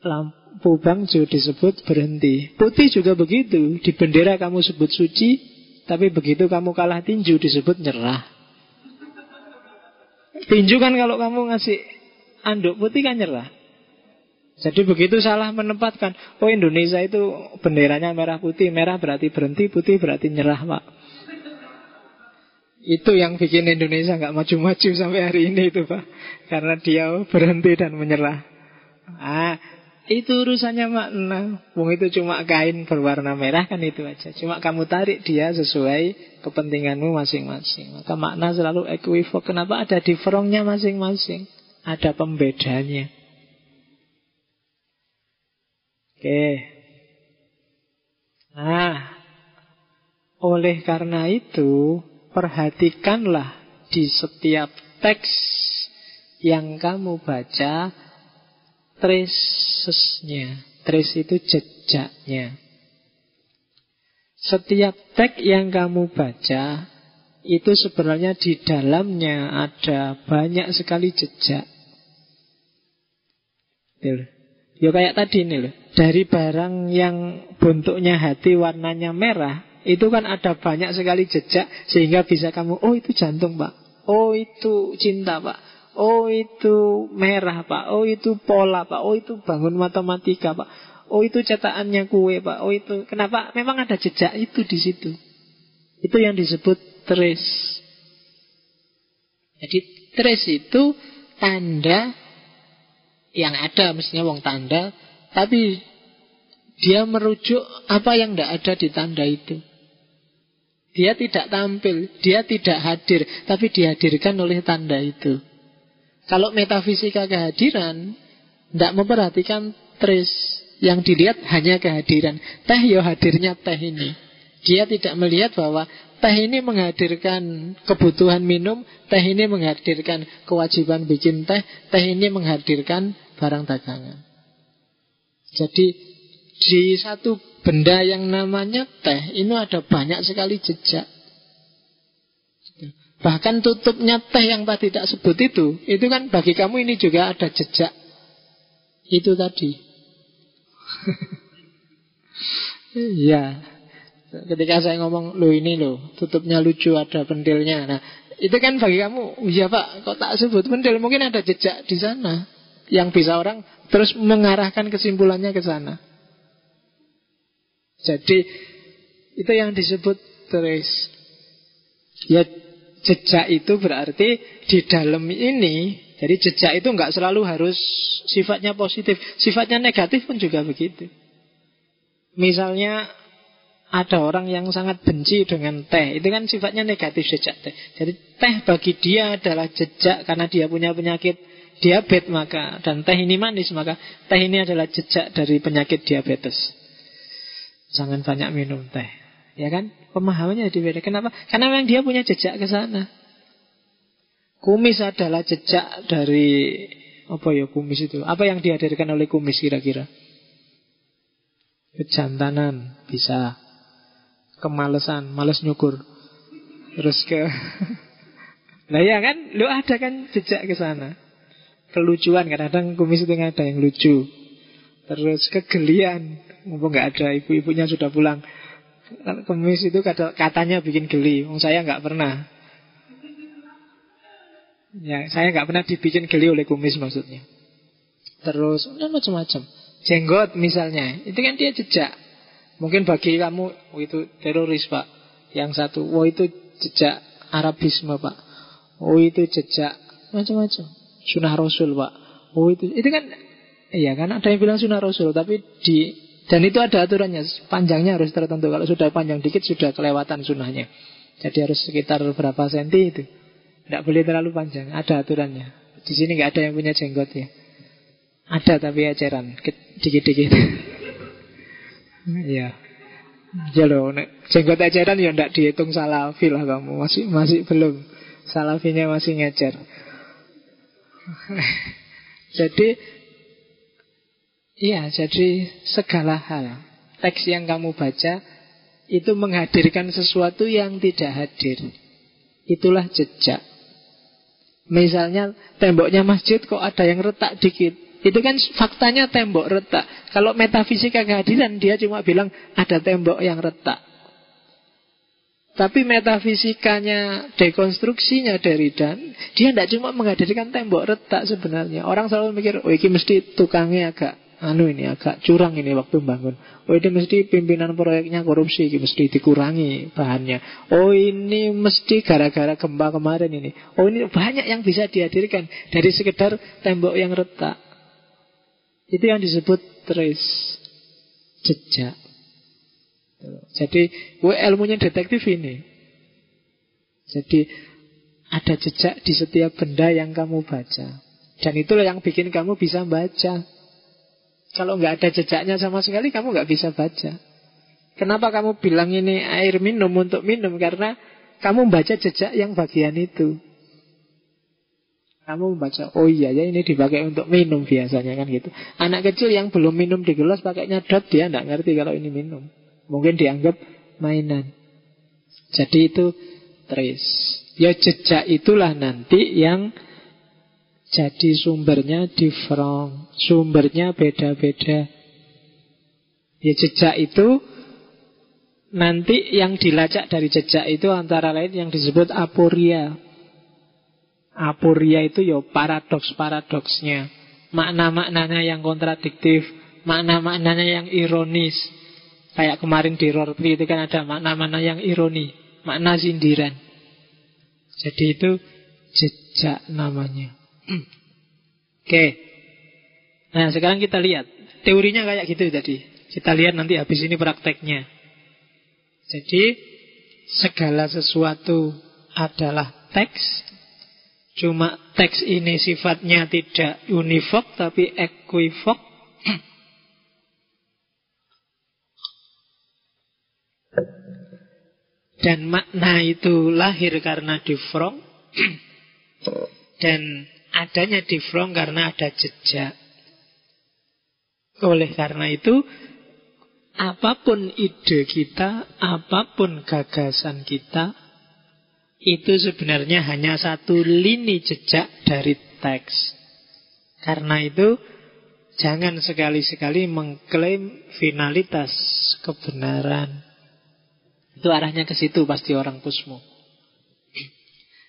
lampu bangjo disebut berhenti. Putih juga begitu. Di bendera kamu sebut suci, tapi begitu kamu kalah tinju disebut nyerah. Tinju kan kalau kamu ngasih anduk putih kan nyerah. Jadi begitu salah menempatkan, oh Indonesia itu benderanya merah putih, merah berarti berhenti, putih berarti nyerah, Pak. Itu yang bikin Indonesia nggak maju-maju sampai hari ini itu Pak. Karena dia berhenti dan menyerah. Ah, itu urusannya makna. Wong itu cuma kain berwarna merah kan itu aja. Cuma kamu tarik dia sesuai kepentinganmu masing-masing. Maka makna selalu equivok. Kenapa ada differongnya masing-masing? Ada pembedanya. Oke. Nah, oleh karena itu perhatikanlah di setiap teks yang kamu baca tracesnya. Trace itu jejaknya. Setiap teks yang kamu baca itu sebenarnya di dalamnya ada banyak sekali jejak. Ya kayak tadi nih loh. Dari barang yang bentuknya hati warnanya merah, itu kan ada banyak sekali jejak sehingga bisa kamu, oh itu jantung pak, oh itu cinta pak, oh itu merah pak, oh itu pola pak, oh itu bangun matematika pak, oh itu cetakannya kue pak, oh itu kenapa? Memang ada jejak itu di situ. Itu yang disebut trace. Jadi trace itu tanda yang ada mestinya wong tanda, tapi dia merujuk apa yang tidak ada di tanda itu. Dia tidak tampil, dia tidak hadir, tapi dihadirkan oleh tanda itu. Kalau metafisika kehadiran, tidak memperhatikan trace, yang dilihat hanya kehadiran. Teh yo hadirnya teh ini. Dia tidak melihat bahwa teh ini menghadirkan kebutuhan minum, teh ini menghadirkan kewajiban bikin teh, teh ini menghadirkan barang dagangan. Jadi di satu benda yang namanya teh ini ada banyak sekali jejak. Bahkan tutupnya teh yang tadi tidak sebut itu, itu kan bagi kamu ini juga ada jejak. Itu tadi. *laughs* Iya. Ketika saya ngomong, lo ini lo, tutupnya lucu, ada pentilnya. Nah, itu kan bagi kamu, iya pak, kok tak sebut pentil, mungkin ada jejak di sana yang bisa orang terus mengarahkan kesimpulannya ke sana. Jadi itu yang disebut trace. Ya jejak itu berarti di dalam ini, jadi jejak itu nggak selalu harus sifatnya positif, sifatnya negatif pun juga begitu. Misalnya ada orang yang sangat benci dengan teh Itu kan sifatnya negatif jejak teh Jadi teh bagi dia adalah jejak Karena dia punya penyakit diabetes maka dan teh ini manis maka teh ini adalah jejak dari penyakit diabetes. Jangan banyak minum teh. Ya kan? Pemahamannya jadi beda. Kenapa? Karena memang dia punya jejak ke sana. Kumis adalah jejak dari apa ya kumis itu? Apa yang dihadirkan oleh kumis kira-kira? Kejantanan bisa kemalesan, males nyukur. Terus ke *laughs* Nah ya kan, lu ada kan jejak ke sana kelucuan. Kadang-kadang kumis itu ada yang lucu. Terus kegelian. Mumpung nggak ada ibu-ibunya sudah pulang. Kumis itu katanya bikin geli. Wong saya nggak pernah. Ya saya nggak pernah dibikin geli oleh kumis maksudnya. Terus nah, macam-macam. Jenggot misalnya itu kan dia jejak. Mungkin bagi kamu oh itu teroris pak. Yang satu oh itu jejak Arabisme pak. Oh itu jejak macam-macam Sunnah Rasul pak. Oh itu Itu kan Iya kan ada yang bilang sunnah Rasul Tapi di Dan itu ada aturannya Panjangnya harus tertentu. Kalau sudah panjang dikit Sudah kelewatan sunnahnya. Jadi harus sekitar berapa senti itu. Tidak boleh terlalu panjang Ada aturannya. Di sini nggak ada yang punya jenggot ya. Ada tapi eceran Dikit-dikit. *laughs* Iya. Ya loh, jenggot eceran ya tidak dihitung salafi lah kamu. Masih masih belum. Salafinya masih ngecer *laughs* jadi Iya, jadi segala hal Teks yang kamu baca Itu menghadirkan sesuatu yang tidak hadir. Itulah jejak. Misalnya temboknya masjid kok ada yang retak dikit. Itu kan faktanya tembok retak. Kalau metafisika kehadiran dia cuma bilang ada tembok yang retak tapi metafisikanya, dekonstruksinya dari dan dia tidak cuma menghadirkan tembok retak sebenarnya. Orang selalu mikir, oh ini mesti tukangnya agak anu ini agak curang ini waktu bangun. Oh ini mesti pimpinan proyeknya korupsi, ini mesti dikurangi bahannya. Oh ini mesti gara-gara gempa kemarin ini. Oh ini banyak yang bisa dihadirkan dari sekedar tembok yang retak. Itu yang disebut trace jejak. Jadi ilmunya detektif ini. Jadi ada jejak di setiap benda yang kamu baca. Dan itulah yang bikin kamu bisa baca. Kalau nggak ada jejaknya sama sekali, kamu nggak bisa baca. Kenapa kamu bilang ini air minum untuk minum? Karena kamu membaca jejak yang bagian itu. Kamu membaca, oh iya ya ini dipakai untuk minum biasanya kan gitu. Anak kecil yang belum minum di gelas pakainya dot dia nggak ngerti kalau ini minum. Mungkin dianggap mainan. Jadi itu trace. Ya jejak itulah nanti yang Jadi sumbernya different, sumbernya beda-beda. Ya jejak itu nanti yang dilacak dari jejak itu antara lain yang disebut aporia. Aporia itu ya paradoks-paradoksnya. Makna-maknanya yang kontradiktif, makna-maknanya yang ironis. Kayak kemarin di Rorpi itu kan ada makna-makna yang ironi, makna sindiran. Jadi itu jejak namanya. Oke. Nah, sekarang kita lihat. Teorinya kayak gitu tadi. Kita lihat nanti habis ini prakteknya. Jadi, segala sesuatu adalah teks. Cuma teks ini sifatnya tidak univok tapi equivok. Dan makna itu lahir karena difrong. *clears throat* Dan adanya difrong karena ada jejak. Oleh karena itu, apa pun ide kita, apa pun gagasan kita, itu sebenarnya hanya satu lini jejak dari teks. Karena itu, jangan sekali-sekali mengklaim finalitas kebenaran. Itu arahnya ke situ pasti orang pusmu.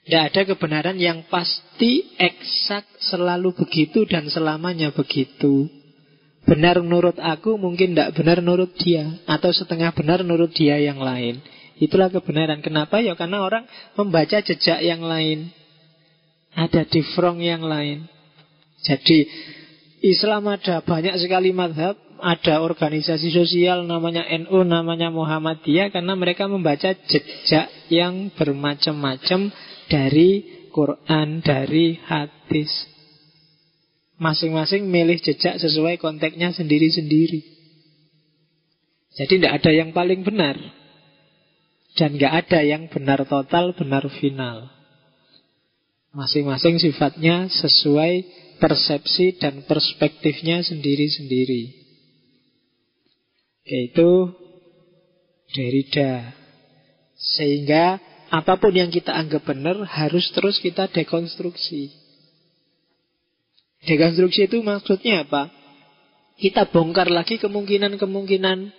Tidak ada kebenaran yang pasti eksak selalu begitu dan selamanya begitu. Benar menurut aku mungkin tidak benar menurut dia Atau setengah benar menurut dia yang lain Itulah kebenaran Kenapa? Ya karena orang membaca jejak yang lain Ada difrong yang lain Jadi Islam ada banyak sekali madhab Ada organisasi sosial namanya NU Namanya Muhammadiyah Karena mereka membaca jejak yang bermacam-macam dari Quran, dari hadis. Masing-masing milih jejak sesuai konteksnya sendiri-sendiri. Jadi tidak ada yang paling benar. Dan nggak ada yang benar total, benar final. Masing-masing sifatnya sesuai persepsi dan perspektifnya sendiri-sendiri. Yaitu Derrida. Sehingga apa pun yang kita anggap benar harus terus kita dekonstruksi. Dekonstruksi itu maksudnya apa? Kita bongkar lagi kemungkinan-kemungkinan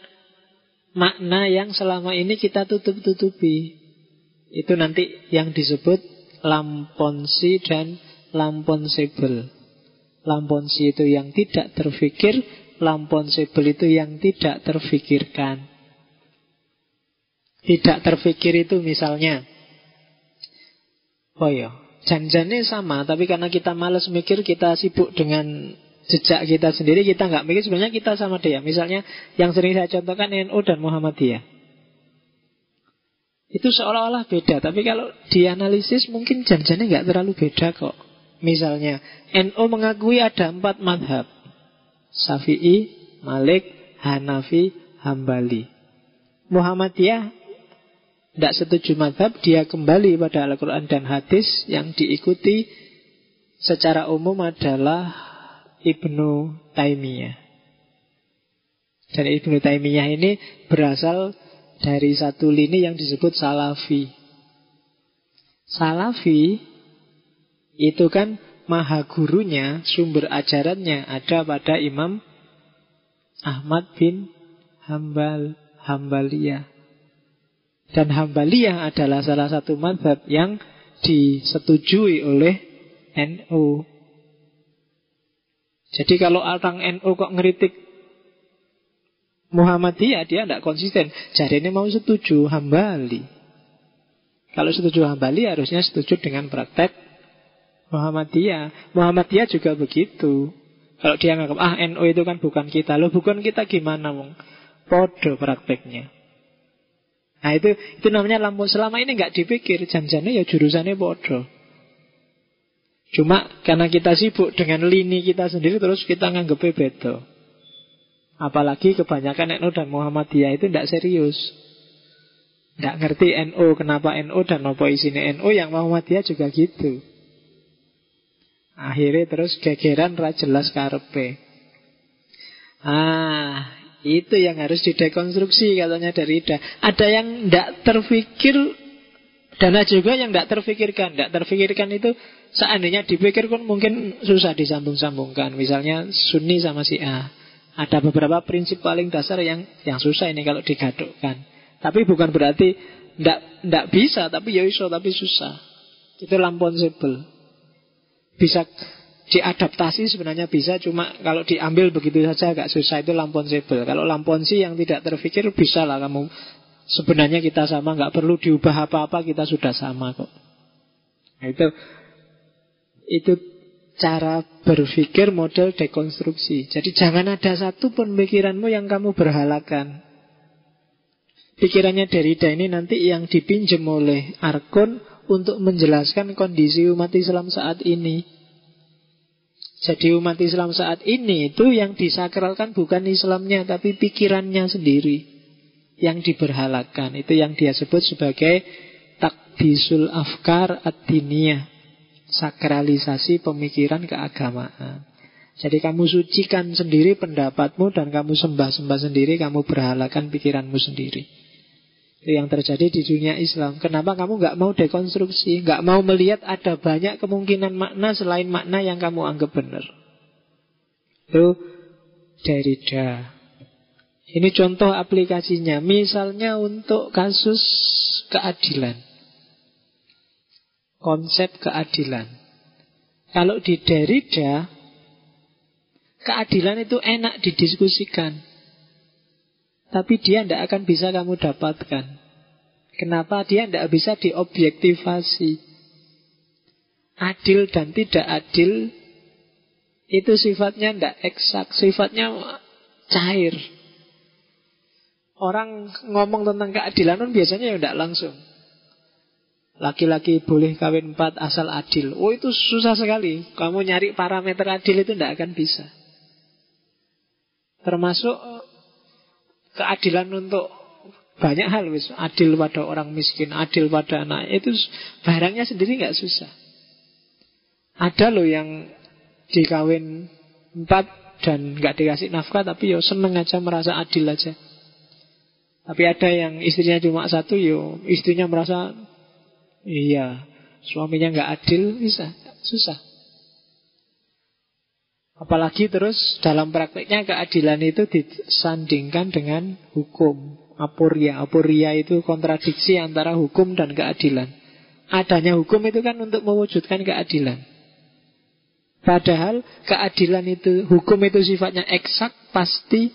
makna yang selama ini kita tutup-tutupi. Itu nanti yang disebut lamponsi dan lamponsable. Lamponsi itu yang tidak terfikir, lamponsable itu yang tidak terfikirkan. Tidak terfikir itu misalnya Oh ya Janjane sama Tapi karena kita males mikir Kita sibuk dengan jejak kita sendiri Kita nggak mikir sebenarnya kita sama dia. Misalnya yang sering saya contohkan NU dan Muhammadiyah. Itu seolah-olah beda Tapi kalau dianalisis mungkin janjane nggak terlalu beda kok. Misalnya NU mengakui ada empat madhab Syafi'i, Malik, Hanafi, Hambali Muhammadiyah tidak setuju madhab, dia kembali pada Al-Quran dan hadis yang diikuti secara umum adalah Ibnu Taimiyah. Dan Ibnu Taimiyah ini berasal dari satu lini yang disebut Salafi. Salafi itu kan maha gurunya, sumber ajarannya ada pada Imam Ahmad bin Hambal, Hambaliyah. Dan Hambaliyah adalah salah satu madhab yang disetujui oleh NU. Jadi kalau orang NU kok ngeritik Muhammadiyah, dia tidak konsisten. Jadi ini mau setuju Hambali. Kalau setuju Hambali harusnya setuju dengan praktek Muhammadiyah. Muhammadiyah juga begitu. Kalau dia nganggap, ah NU itu kan bukan kita. Loh bukan kita gimana, Wong? Podo prakteknya. Nah itu itu namanya lampu selama ini nggak dipikir janjane ya jurusannya bodoh. Cuma karena kita sibuk dengan lini kita sendiri terus kita nganggep beda. Apalagi kebanyakan NU dan Muhammadiyah itu tidak serius. Tidak ngerti NU, kenapa NU dan apa isinya NU yang Muhammadiyah juga gitu. Akhirnya terus gegeran ra jelas karepe. Ah, itu yang harus didekonstruksi katanya dari Ida. Ada yang tidak terfikir Dan juga yang tidak terfikirkan. Tidak terfikirkan itu seandainya dipikirkan mungkin susah disambung-sambungkan. Misalnya Sunni sama si A. Ada beberapa prinsip paling dasar yang yang susah ini kalau digadukkan. Tapi bukan berarti tidak bisa, tapi ya iso, tapi susah. Itu lamponsable. Bisa diadaptasi sebenarnya bisa, cuma kalau diambil begitu saja agak susah itu lamponsable. Kalau lamponsi yang tidak terfikir bisa lah kamu Sebenarnya kita sama, nggak perlu diubah apa-apa, kita sudah sama kok. Nah, itu itu cara berpikir model dekonstruksi. Jadi jangan ada satu pun pikiranmu yang kamu berhalakan. Pikirannya Derrida ini nanti yang dipinjam oleh Arkon untuk menjelaskan kondisi umat Islam saat ini. Jadi umat Islam saat ini itu yang disakralkan bukan Islamnya tapi pikirannya sendiri yang diberhalakan. Itu yang dia sebut sebagai takdisul afkar ad Sakralisasi pemikiran keagamaan. Jadi kamu sucikan sendiri pendapatmu dan kamu sembah-sembah sendiri, kamu berhalakan pikiranmu sendiri. Itu yang terjadi di dunia Islam. Kenapa kamu nggak mau dekonstruksi, nggak mau melihat ada banyak kemungkinan makna selain makna yang kamu anggap benar? Itu Derrida. Ini contoh aplikasinya. Misalnya untuk kasus keadilan. Konsep keadilan. Kalau di Derrida, keadilan itu enak didiskusikan. Tapi dia tidak akan bisa kamu dapatkan. Kenapa dia tidak bisa diobjektivasi? Adil dan tidak adil itu sifatnya tidak eksak, sifatnya cair. Orang ngomong tentang keadilan pun biasanya ya tidak langsung. Laki-laki boleh kawin empat asal adil. Oh itu susah sekali. Kamu nyari parameter adil itu tidak akan bisa. Termasuk keadilan untuk banyak hal wis adil pada orang miskin, adil pada anak itu barangnya sendiri nggak susah. Ada loh yang dikawin empat dan nggak dikasih nafkah tapi yo seneng aja merasa adil aja. Tapi ada yang istrinya cuma satu, yo istrinya merasa iya suaminya nggak adil, bisa susah. Apalagi terus dalam prakteknya keadilan itu disandingkan dengan hukum apuria. Apuria itu kontradiksi antara hukum dan keadilan. Adanya hukum itu kan untuk mewujudkan keadilan. Padahal keadilan itu, hukum itu sifatnya eksak, pasti,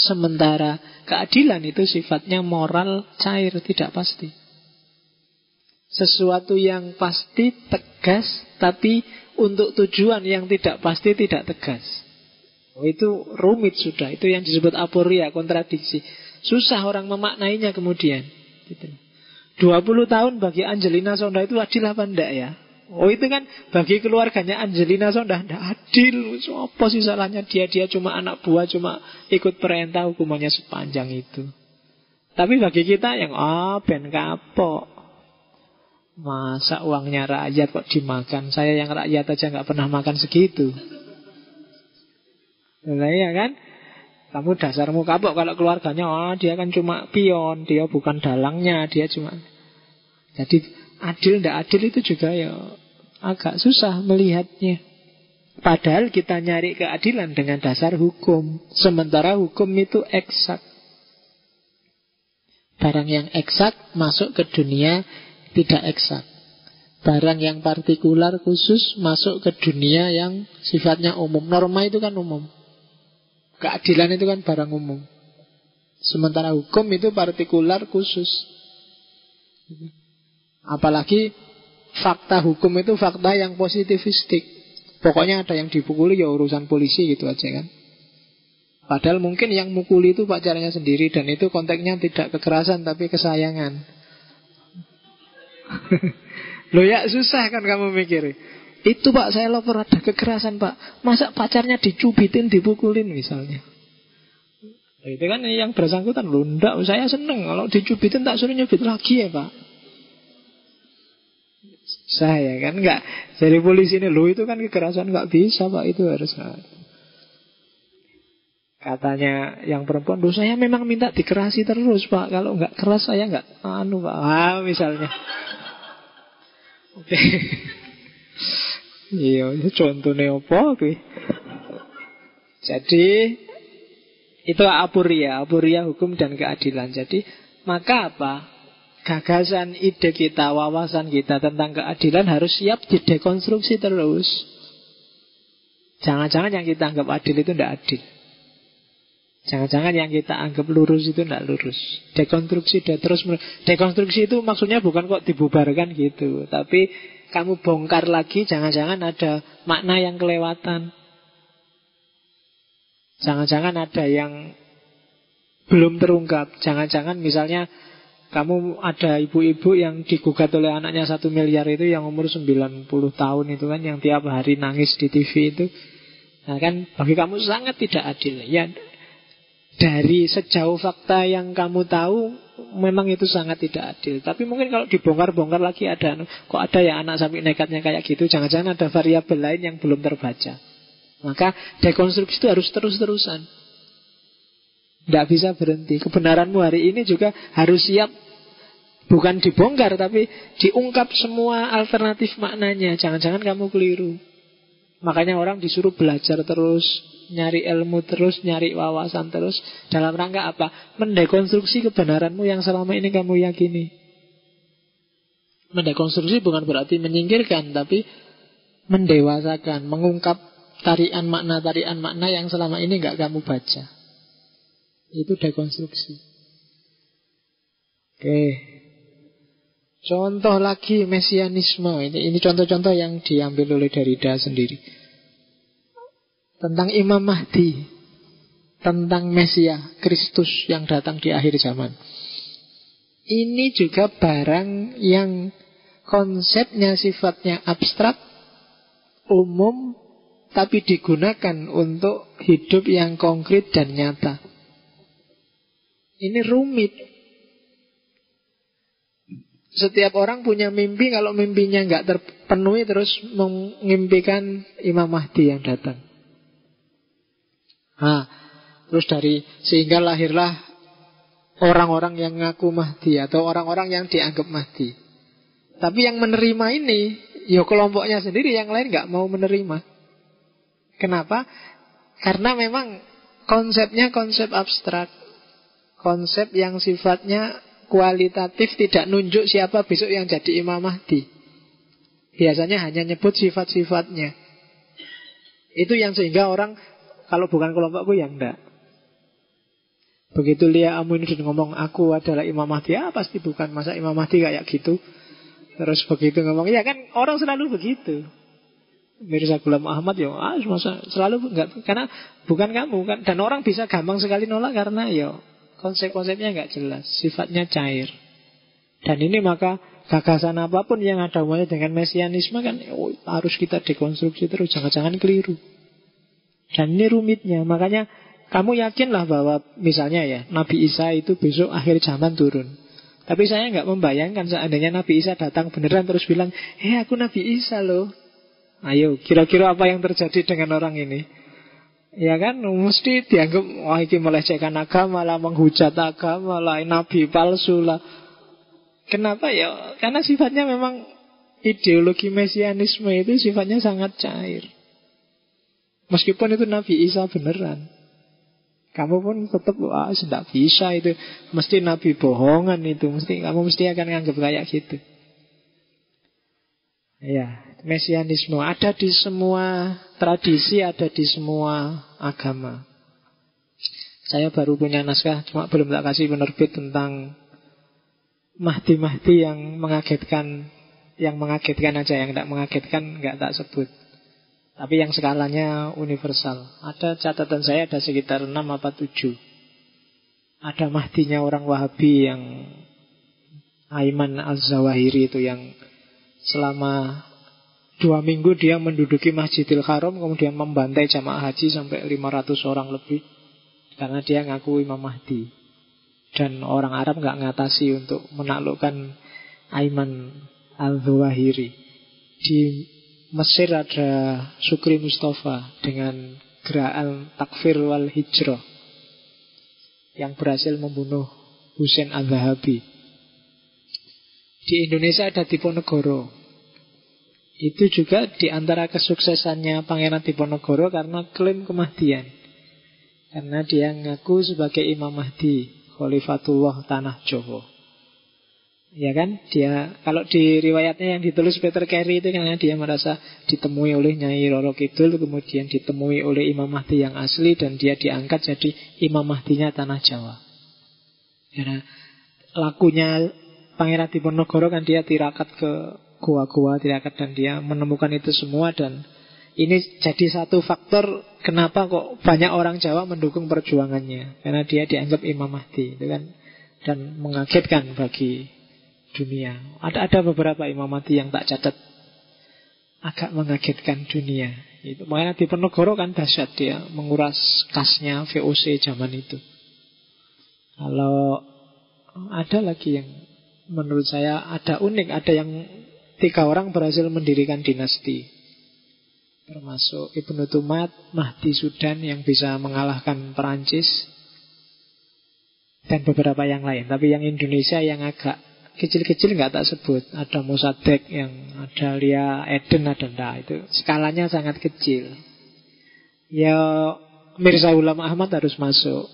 Sementara keadilan itu sifatnya moral cair, tidak pasti. Sesuatu yang pasti tegas, tapi untuk tujuan yang tidak pasti tidak tegas. Oh, itu rumit sudah. Itu yang disebut aporia, kontradiksi. Susah orang memaknainya kemudian. Gitu. 20 tahun bagi Angelina Sonda itu adil apa enggak ya? Oh itu kan bagi keluarganya Angelina Sonda Tidak adil Apa sih salahnya dia Dia cuma anak buah Cuma ikut perintah hukumannya sepanjang itu Tapi bagi kita yang Ah ben kapok Masa uangnya rakyat kok dimakan Saya yang rakyat aja nggak pernah makan segitu Nah ya kan Kamu dasarmu kapok Kalau keluarganya Oh dia kan cuma pion Dia bukan dalangnya Dia cuma Jadi adil tidak adil itu juga ya agak susah melihatnya. Padahal kita nyari keadilan dengan dasar hukum. Sementara hukum itu eksak. Barang yang eksak masuk ke dunia tidak eksak. Barang yang partikular khusus masuk ke dunia yang sifatnya umum. Norma itu kan umum. Keadilan itu kan barang umum. Sementara hukum itu partikular khusus. Apalagi fakta hukum itu fakta yang positivistik. Pokoknya ada yang dipukuli ya urusan polisi gitu aja kan. Padahal mungkin yang mukuli itu pacarnya sendiri dan itu konteksnya tidak kekerasan tapi kesayangan. Lo ya susah kan kamu mikir. Itu pak saya lapor ada kekerasan pak. Masa pacarnya dicubitin dipukulin misalnya. Itu kan yang bersangkutan. Loh enggak saya seneng. Kalau dicubitin tak suruh nyubit lagi ya pak. Saya kan? Enggak jadi polisi ini lo itu kan kekerasan enggak bisa pak. Itu harus Katanya yang perempuan, Duh saya memang minta dikerasi terus pak. Kalau nggak keras saya nggak anu pak. Ah, Misalnya Iya, contohnya apa Jadi itu apuria, apuria hukum dan keadilan. Jadi maka apa? Gagasan, ide kita, wawasan kita tentang keadilan harus siap didekonstruksi terus. Jangan-jangan yang kita anggap adil itu tidak adil. Jangan-jangan yang kita anggap lurus itu tidak lurus. Dekonstruksi dan terus dekonstruksi itu maksudnya bukan kok dibubarkan gitu, tapi kamu bongkar lagi, jangan-jangan ada makna yang kelewatan. Jangan-jangan ada yang belum terungkap. Jangan-jangan misalnya kamu ada ibu-ibu yang digugat oleh anaknya satu miliar itu yang umur 90 tahun itu kan yang tiap hari nangis di TV itu. Nah kan bagi kamu sangat tidak adil. Ya dari sejauh fakta yang kamu tahu memang itu sangat tidak adil. Tapi mungkin kalau dibongkar-bongkar lagi ada kok ada ya anak sampai nekatnya kayak gitu. Jangan-jangan ada variabel lain yang belum terbaca. Maka dekonstruksi itu harus terus-terusan. Tidak bisa berhenti. Kebenaranmu hari ini juga harus siap bukan dibongkar tapi diungkap semua alternatif maknanya. Jangan-jangan kamu keliru. Makanya orang disuruh belajar terus, nyari ilmu terus, nyari wawasan terus. Dalam rangka apa? Mendekonstruksi kebenaranmu yang selama ini kamu yakini. Mendekonstruksi bukan berarti menyingkirkan, tapi mendewasakan, mengungkap tarian makna-tarian makna yang selama ini nggak kamu baca. Itu dekonstruksi. Oke. Contoh lagi mesianisme. Ini ini contoh-contoh yang diambil oleh Derrida sendiri. Tentang Imam Mahdi. Tentang Mesia, Kristus yang datang di akhir zaman. Ini juga barang yang konsepnya sifatnya abstrak, umum, tapi digunakan untuk hidup yang konkret dan nyata. Ini rumit. Setiap orang punya mimpi, kalau mimpinya nggak terpenuhi terus mengimpikan Imam Mahdi yang datang. Nah, terus dari sehingga lahirlah orang-orang yang ngaku Mahdi atau orang-orang yang dianggap Mahdi. Tapi yang menerima ini, ya kelompoknya sendiri, yang lain nggak mau menerima. Kenapa? Karena memang konsepnya konsep abstrak. Konsep yang sifatnya kualitatif tidak nunjuk siapa besok yang jadi Imam Mahdi. Biasanya hanya nyebut sifat-sifatnya. Itu yang sehingga orang kalau bukan kelompokku yang enggak. Begitu Lia Aminuddin ngomong aku adalah Imam Mahdi, ah pasti bukan masa Imam Mahdi kayak gitu. Terus begitu ngomong, ya kan orang selalu begitu. Mirza Ghulam Ahmad ya ah, masa selalu enggak karena bukan kamu kan dan orang bisa gampang sekali nolak karena ya konsep-konsepnya enggak jelas, sifatnya cair. Dan ini maka gagasan apa pun yang ada hubungannya dengan mesianisme kan oh, harus kita dekonstruksi terus, jangan-jangan keliru. Dan ini rumitnya, makanya kamu yakinlah bahwa misalnya ya Nabi Isa itu besok akhir zaman turun. Tapi saya nggak membayangkan seandainya Nabi Isa datang beneran terus bilang, eh aku Nabi Isa loh. Ayo, kira-kira apa yang terjadi dengan orang ini? Ya kan, mesti dianggap wah ini melecehkan agama lah, menghujat agama lah, nabi palsu lah. Kenapa ya? Karena sifatnya memang ideologi mesianisme itu sifatnya sangat cair. Meskipun itu Nabi Isa beneran. Kamu pun tetap wah tidak bisa itu. Mesti Nabi bohongan itu. Mesti kamu mesti akan nganggap kayak gitu. Ya, mesianisme ada di semua tradisi, ada di semua agama. Saya baru punya naskah, cuma belum tak kasih penerbit tentang Mahdi-Mahdi yang mengagetkan, yang mengagetkan aja, yang tidak mengagetkan nggak tak sebut. Tapi yang skalanya universal. Ada catatan saya ada sekitar 6 apa 7. Ada Mahdinya orang Wahabi yang Aiman Az-Zawahiri itu yang selama dua minggu dia menduduki Masjidil Haram kemudian membantai jamaah haji sampai 500 orang lebih karena dia ngaku Imam Mahdi dan orang Arab nggak ngatasi untuk menaklukkan Aiman al-Zawahiri di Mesir ada Sukri Mustafa dengan gerakan takfir wal hijrah yang berhasil membunuh Hussein Al-Zahabi. Di Indonesia ada Diponegoro. Itu juga di antara kesuksesannya Pangeran Diponegoro karena klaim kemahdian. Karena dia ngaku sebagai Imam Mahdi, Khalifatullah Tanah Jawa. Ya kan? Dia kalau di riwayatnya yang ditulis Peter Carey itu karena dia merasa ditemui oleh Nyai Roro Kidul kemudian ditemui oleh Imam Mahdi yang asli dan dia diangkat jadi Imam Mahdinya tanah Jawa. Karena lakunya Pangeran Diponegoro kan dia tirakat ke gua-gua tirakat dan dia menemukan itu semua dan ini jadi satu faktor kenapa kok banyak orang Jawa mendukung perjuangannya karena dia dianggap Imam Mahdi itu kan dan mengagetkan bagi dunia. Ada ada beberapa Imam Mahdi yang tak catat agak mengagetkan dunia. Itu makanya di Penogoro kan dahsyat dia menguras kasnya VOC zaman itu. Kalau ada lagi yang menurut saya ada unik, ada yang tiga orang berhasil mendirikan dinasti. Termasuk Ibnu Tumat, Mahdi Sudan yang bisa mengalahkan Perancis dan beberapa yang lain. Tapi yang Indonesia yang agak kecil-kecil nggak tak sebut. Ada Mosadek yang ada Lia Eden ada ndak itu skalanya sangat kecil. Ya Mirza Ulama Ahmad harus masuk,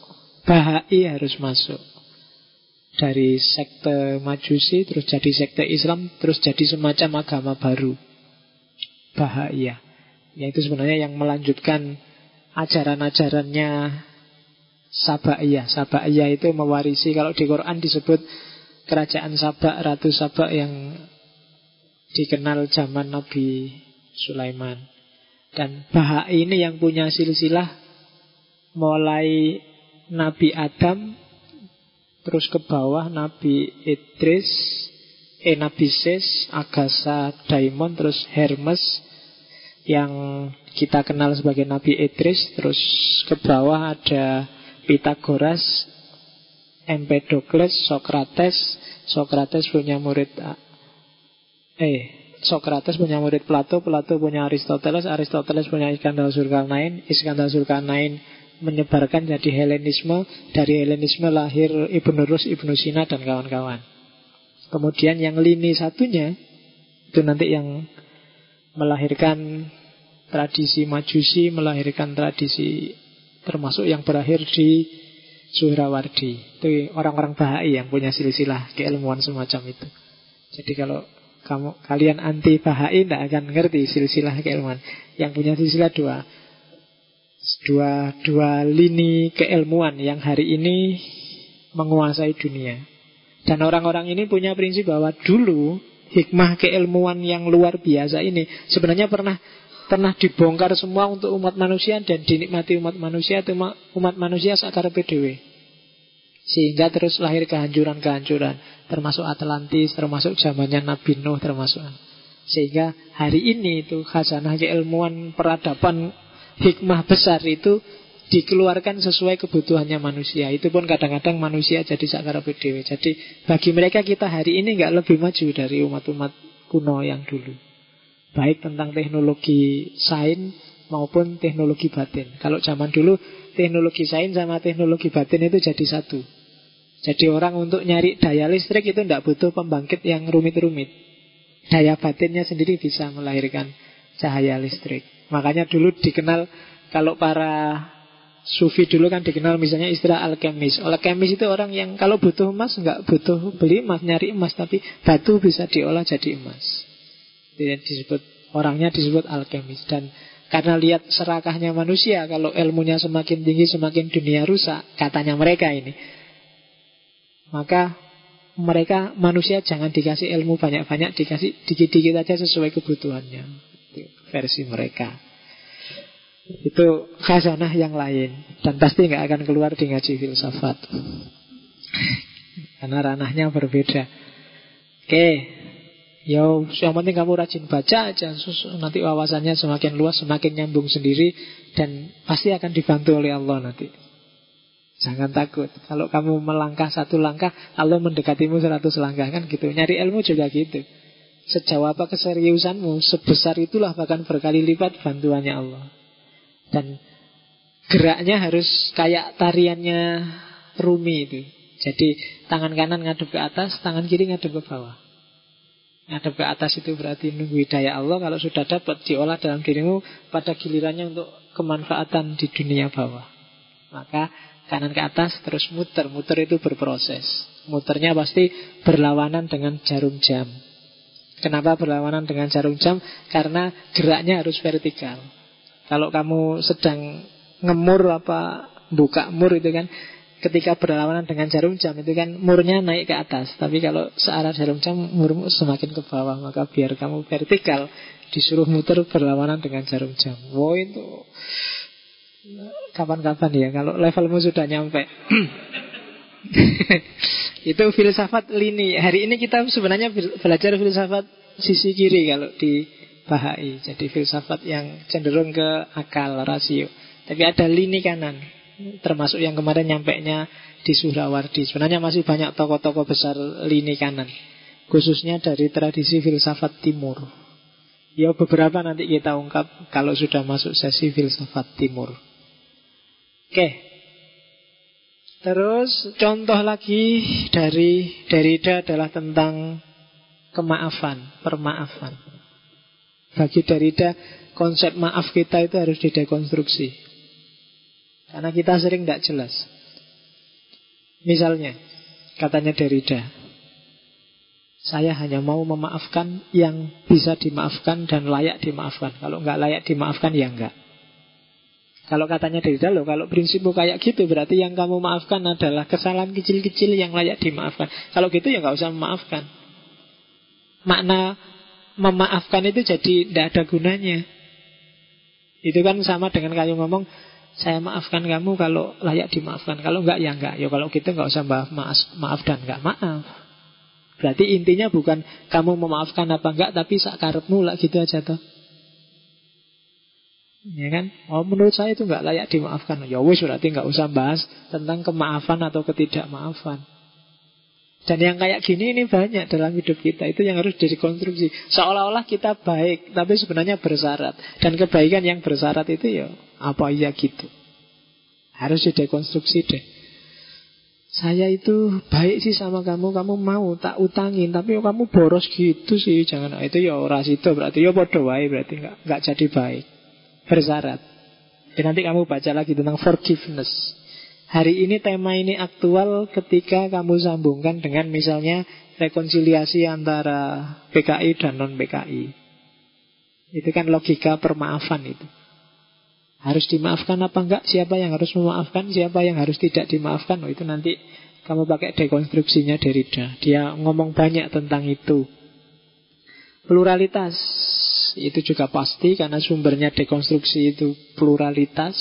Bahai harus masuk. Dari sekte Majusi terus jadi sekte Islam terus jadi semacam agama baru. Bahaya. Ya itu sebenarnya yang melanjutkan ajaran-ajarannya Sabaiyah. Sabaiyah itu mewarisi kalau di Quran disebut kerajaan Sabak, Ratu Sabak yang dikenal zaman Nabi Sulaiman. Dan Bahai ini yang punya silsilah mulai Nabi Adam terus ke bawah Nabi Idris, eh Nabi Agasa, Daimon, terus Hermes yang kita kenal sebagai Nabi Idris, terus ke bawah ada Pitagoras, Empedokles, Socrates, Socrates punya murid eh Socrates punya murid Plato, Plato punya Aristoteles, Aristoteles punya Iskandar Zulkarnain, Iskandar Zulkarnain menyebarkan jadi Helenisme, dari Helenisme lahir Ibnu Rus, Ibnu Sina dan kawan-kawan. Kemudian yang lini satunya itu nanti yang melahirkan tradisi Majusi, melahirkan tradisi termasuk yang berakhir di Suhrawardi. Itu orang-orang Bahai yang punya silsilah keilmuan semacam itu. Jadi kalau kamu kalian anti Bahai tidak akan ngerti silsilah keilmuan. Yang punya silsilah dua. Dua, dua lini keilmuan yang hari ini menguasai dunia. Dan orang-orang ini punya prinsip bahwa dulu hikmah keilmuan yang luar biasa ini sebenarnya pernah pernah dibongkar semua untuk umat manusia dan dinikmati umat manusia itu umat manusia sakar PDW. Sehingga terus lahir kehancuran-kehancuran Termasuk Atlantis, termasuk zamannya Nabi Nuh Termasuk Sehingga hari ini itu khazanah keilmuan peradaban hikmah besar itu dikeluarkan sesuai kebutuhannya manusia. Itu pun kadang-kadang manusia jadi sakara PDW. Jadi bagi mereka kita hari ini nggak lebih maju dari umat-umat kuno yang dulu. Baik tentang teknologi sains maupun teknologi batin. Kalau zaman dulu teknologi sains sama teknologi batin itu jadi satu. Jadi orang untuk nyari daya listrik itu tidak butuh pembangkit yang rumit-rumit. Daya batinnya sendiri bisa melahirkan cahaya listrik. Makanya dulu dikenal kalau para sufi dulu kan dikenal misalnya istilah alkemis. Alkemis itu orang yang kalau butuh emas nggak butuh beli emas, nyari emas, tapi batu bisa diolah jadi emas. Disebut orangnya disebut alkemis dan karena lihat serakahnya manusia kalau ilmunya semakin tinggi semakin dunia rusak katanya mereka ini maka mereka manusia jangan dikasih ilmu banyak-banyak, dikasih dikit-dikit aja sesuai kebutuhannya. Itu versi mereka. Itu khazanah yang lain dan pasti nggak akan keluar di ngaji filsafat. Karena ranahnya berbeda. Oke, Yo, yang penting kamu rajin baca aja, nanti wawasannya semakin luas, semakin nyambung sendiri, dan pasti akan dibantu oleh Allah nanti. Jangan takut. Kalau kamu melangkah satu langkah, Allah mendekatimu seratus langkah kan gitu. Nyari ilmu juga gitu. Sejauh apa keseriusanmu, sebesar itulah bahkan berkali lipat bantuannya Allah. Dan geraknya harus kayak tariannya Rumi itu. Jadi tangan kanan ngadep ke atas, tangan kiri ngadep ke bawah. Ngadep ke atas itu berarti nunggu hidayah Allah. Kalau sudah dapat diolah dalam dirimu pada gilirannya untuk kemanfaatan di dunia bawah. Maka kanan ke atas terus muter. Muter itu berproses. Muternya pasti berlawanan dengan jarum jam. Kenapa berlawanan dengan jarum jam? Karena geraknya harus vertikal. Kalau kamu sedang ngemur apa buka mur itu kan ketika berlawanan dengan jarum jam itu kan murnya naik ke atas. Tapi kalau searah jarum jam murmu semakin ke bawah maka biar kamu vertikal disuruh muter berlawanan dengan jarum jam. Wow itu kapan-kapan ya kalau levelmu sudah nyampe. *clears throat* itu filsafat lini. Hari ini kita sebenarnya belajar filsafat sisi kiri kalau di Bahai. Jadi filsafat yang cenderung ke akal, rasio. Tapi ada lini kanan. Termasuk yang kemarin nyampe nya di Surawardi. Sebenarnya masih banyak tokoh-tokoh besar lini kanan. Khususnya dari tradisi filsafat timur. Ya beberapa nanti kita ungkap kalau sudah masuk sesi filsafat timur. Oke, Terus contoh lagi dari Derrida adalah tentang kemaafan, permaafan. Bagi Derrida, konsep maaf kita itu harus didekonstruksi. Karena kita sering tidak jelas. Misalnya, katanya Derrida, saya hanya mau memaafkan yang bisa dimaafkan dan layak dimaafkan. Kalau nggak layak dimaafkan, ya enggak. Kalau katanya dari loh, kalau prinsipmu kayak gitu berarti yang kamu maafkan adalah kesalahan kecil-kecil yang layak dimaafkan. Kalau gitu ya nggak usah memaafkan. Makna memaafkan itu jadi tidak ada gunanya. Itu kan sama dengan kayu ngomong, saya maafkan kamu kalau layak dimaafkan. Kalau enggak ya enggak. Ya kalau gitu nggak usah maaf, maaf, dan enggak maaf. Berarti intinya bukan kamu memaafkan apa enggak, tapi sakarepmu lah gitu aja toh. Ya kan? Oh menurut saya itu nggak layak dimaafkan. Ya wis berarti nggak usah bahas tentang kemaafan atau ketidakmaafan. Dan yang kayak gini ini banyak dalam hidup kita Itu yang harus direkonstruksi Seolah-olah kita baik Tapi sebenarnya bersyarat Dan kebaikan yang bersyarat itu ya Apa iya gitu Harus didekonstruksi deh Saya itu baik sih sama kamu Kamu mau tak utangin Tapi kamu boros gitu sih Jangan Itu ya orang itu berarti Ya bodoh wae berarti nggak nggak jadi baik bersyarat. Ya, nanti kamu baca lagi tentang forgiveness. Hari ini tema ini aktual ketika kamu sambungkan dengan misalnya rekonsiliasi antara PKI dan non-PKI. Itu kan logika permaafan itu. Harus dimaafkan apa enggak? Siapa yang harus memaafkan? Siapa yang harus tidak dimaafkan? Oh, itu nanti kamu pakai dekonstruksinya Derrida. Dia ngomong banyak tentang itu. Pluralitas itu juga pasti karena sumbernya dekonstruksi itu pluralitas.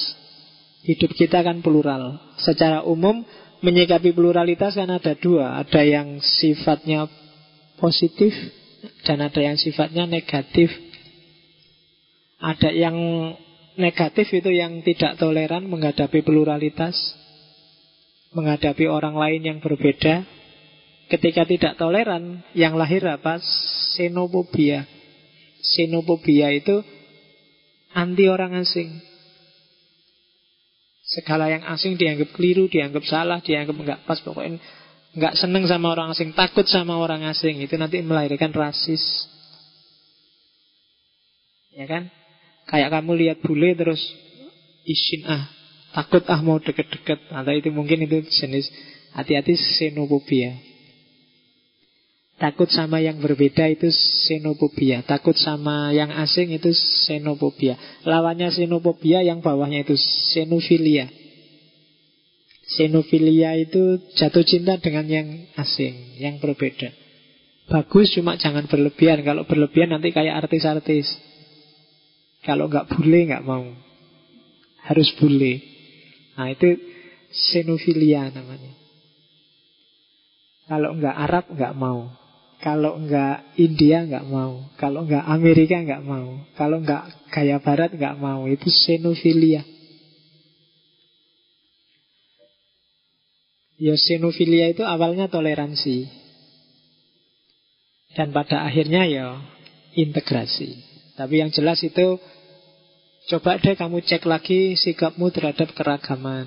Hidup kita kan plural. Secara umum menyikapi pluralitas kan ada dua. Ada yang sifatnya positif dan ada yang sifatnya negatif. Ada yang negatif itu yang tidak toleran menghadapi pluralitas. Menghadapi orang lain yang berbeda. Ketika tidak toleran, yang lahir apa? Xenofobia Xenofobia itu anti orang asing. Segala yang asing dianggap keliru, dianggap salah, dianggap nggak pas, pokoknya nggak seneng sama orang asing, takut sama orang asing. Itu nanti melahirkan rasis. Ya kan? Kayak kamu lihat bule terus isin ah, takut ah mau deket-deket. Atau itu mungkin itu jenis hati-hati xenofobia. Takut sama yang berbeda itu xenofobia. Takut sama yang asing itu xenofobia. Lawannya xenofobia yang bawahnya itu xenofilia. Xenofilia itu jatuh cinta dengan yang asing, yang berbeda. Bagus cuma jangan berlebihan. Kalau berlebihan nanti kayak artis-artis. Kalau nggak bule nggak mau. Harus bule. Nah itu xenofilia namanya. Kalau nggak Arab nggak mau. Kalau enggak India enggak mau Kalau enggak Amerika enggak mau Kalau enggak gaya barat enggak mau Itu xenofilia Ya xenofilia itu awalnya toleransi Dan pada akhirnya ya integrasi Tapi yang jelas itu Coba deh kamu cek lagi sikapmu terhadap keragaman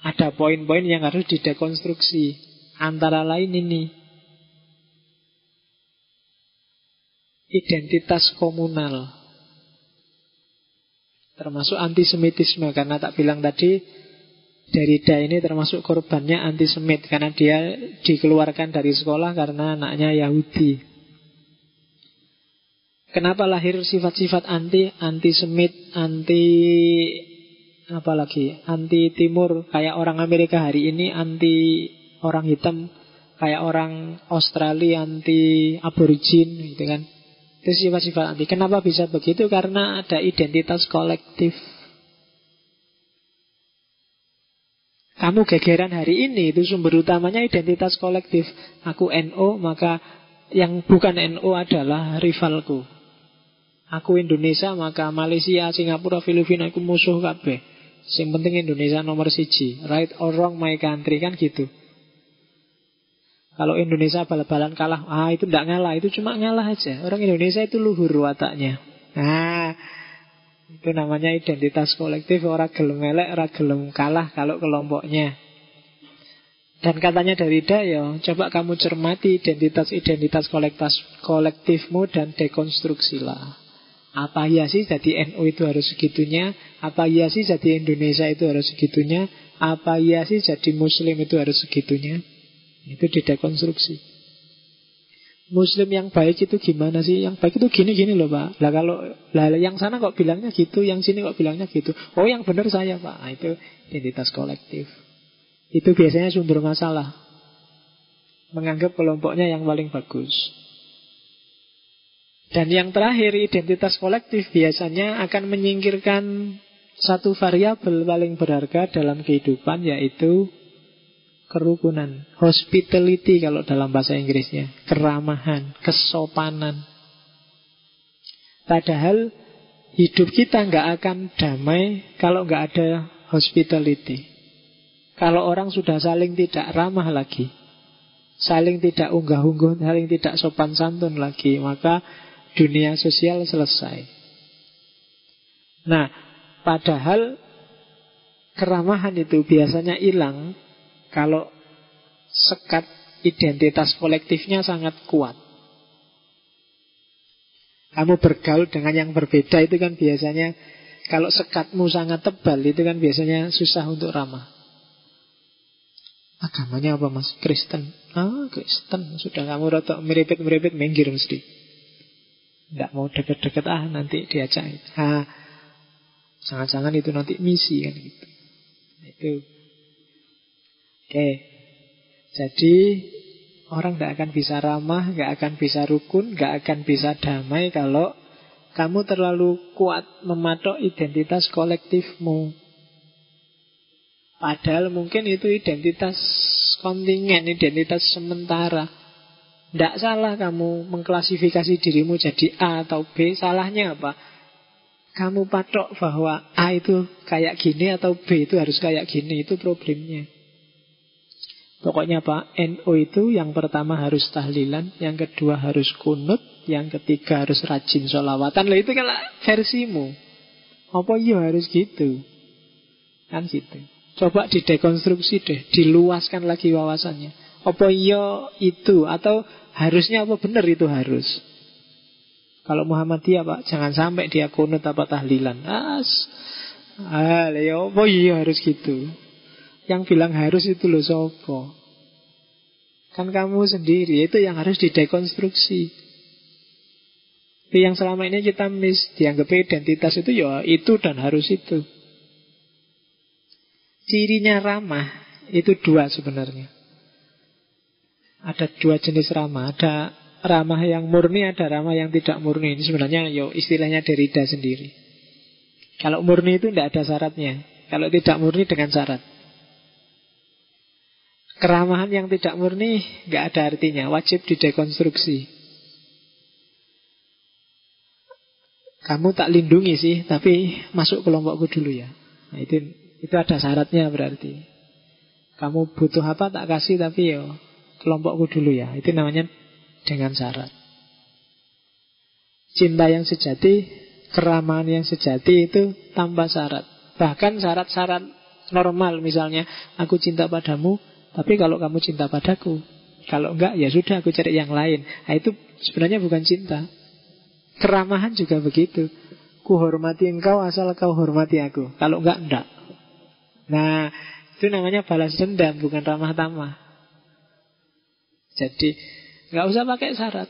Ada poin-poin yang harus didekonstruksi. Antara lain ini. Identitas komunal. Termasuk antisemitisme. Karena tak bilang tadi, Derrida ini termasuk korbannya antisemit. Karena dia dikeluarkan dari sekolah karena anaknya Yahudi. Kenapa lahir sifat-sifat anti, anti apa lagi? Anti timur kayak orang Amerika hari ini anti orang hitam kayak orang Australia anti aborigin gitu kan. Itu sifat-sifat anti. Kenapa bisa begitu? Karena ada identitas kolektif. Kamu gegeran hari ini itu sumber utamanya identitas kolektif. Aku NO, maka yang bukan NO adalah rivalku. Aku Indonesia maka Malaysia, Singapura, Filipina aku musuh kabeh. Yang penting Indonesia nomor siji. Right or wrong my country kan gitu. Kalau Indonesia bal-balan kalah, ah itu tidak ngalah, itu cuma ngalah aja. Orang Indonesia itu luhur wataknya. Nah, itu namanya identitas kolektif. Orang gelem elek, orang gelem kalah kalau kelompoknya. Dan katanya dari Dayo, coba kamu cermati identitas-identitas kolektifmu dan dekonstruksilah. Apa ya sih jadi NU itu harus segitunya? Apa ya sih jadi Indonesia itu harus segitunya? Apa ya sih jadi Muslim itu harus segitunya? Itu didekonstruksi. Muslim yang baik itu gimana sih? Yang baik itu gini-gini loh pak. Lah kalau lah yang sana kok bilangnya gitu, yang sini kok bilangnya gitu. Oh yang benar saya pak. Nah, itu identitas kolektif. Itu biasanya sumber masalah. Menganggap kelompoknya yang paling bagus. Dan yang terakhir, identitas kolektif biasanya akan menyingkirkan satu variabel paling berharga dalam kehidupan, yaitu kerukunan. Hospitality kalau dalam bahasa Inggrisnya. Keramahan, kesopanan. Padahal hidup kita nggak akan damai kalau nggak ada hospitality. Kalau orang sudah saling tidak ramah lagi, saling tidak unggah-ungguh, saling tidak sopan santun lagi, maka dunia sosial selesai. Nah, padahal keramahan itu biasanya hilang kalau sekat identitas kolektifnya sangat kuat. Kamu bergaul dengan yang berbeda itu kan biasanya kalau sekatmu sangat tebal itu kan biasanya susah untuk ramah. Agamanya apa mas? Kristen. Ah, Kristen. Sudah kamu rotok meripit-meripit minggir mesti. Nggak mau deket-deket ah nanti diajak. Ah, jangan-jangan itu nanti misi kan gitu. Itu. Oke. Jadi orang tidak akan bisa ramah, nggak akan bisa rukun, nggak akan bisa damai kalau kamu terlalu kuat mematok identitas kolektifmu. Padahal mungkin itu identitas kontingen, identitas sementara. Tidak salah kamu mengklasifikasi dirimu jadi A atau B. Salahnya apa? Kamu patok bahwa A itu kayak gini atau B itu harus kayak gini. Itu problemnya. Pokoknya Pak, NO itu yang pertama harus tahlilan, yang kedua harus kunut, yang ketiga harus rajin sholawatan. Lah itu kan versimu. Apa iya harus gitu? Kan gitu. Coba didekonstruksi deh, diluaskan lagi wawasannya. Apa iya itu atau Harusnya apa benar itu harus? Kalau Muhammadiyah Pak, jangan sampai dia kunut apa tahlilan. As, ah, ya apa iya harus gitu. Yang bilang harus itu loh sopo. Kan kamu sendiri itu yang harus didekonstruksi. Itu yang selama ini kita mis dianggap identitas itu ya itu dan harus itu. Cirinya ramah itu dua sebenarnya. Ada dua jenis ramah. Ada ramah yang murni, ada ramah yang tidak murni. Ini sebenarnya yo istilahnya Derrida sendiri. Kalau murni itu tidak ada syaratnya. Kalau tidak murni dengan syarat. Keramahan yang tidak murni nggak ada artinya, wajib didekonstruksi. Kamu tak lindungi sih, tapi masuk kelompokku dulu ya. Nah, itu itu ada syaratnya berarti. Kamu butuh apa tak kasih tapi yo kelompokku dulu ya. Itu namanya dengan syarat. Cinta yang sejati, keramahan yang sejati itu tanpa syarat. Bahkan syarat-syarat normal misalnya aku cinta padamu, tapi kalau kamu cinta padaku, kalau enggak ya sudah aku cari yang lain. Nah, itu sebenarnya bukan cinta. Keramahan juga begitu. Ku hormati engkau asal kau hormati aku. Kalau enggak, enggak. Nah, itu namanya balas dendam, bukan ramah tamah. Jadi, enggak usah pakai syarat.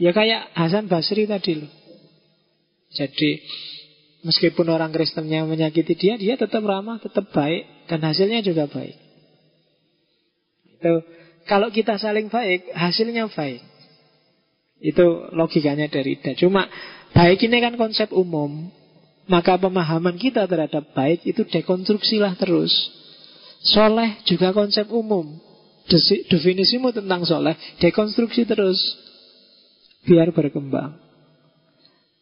Ya kayak Hasan Basri tadi loh. Jadi, Meskipun orang Kristennya menyakiti dia, dia tetap ramah, tetap baik, dan hasilnya juga baik. Itu kalau kita saling baik, hasilnya baik. Itu logikanya dari Ida. Cuma baik ini kan konsep umum. Maka pemahaman kita terhadap baik itu dekonstruksilah terus. Soleh juga konsep umum. Definisimu tentang soleh, dekonstruksi terus. Biar berkembang.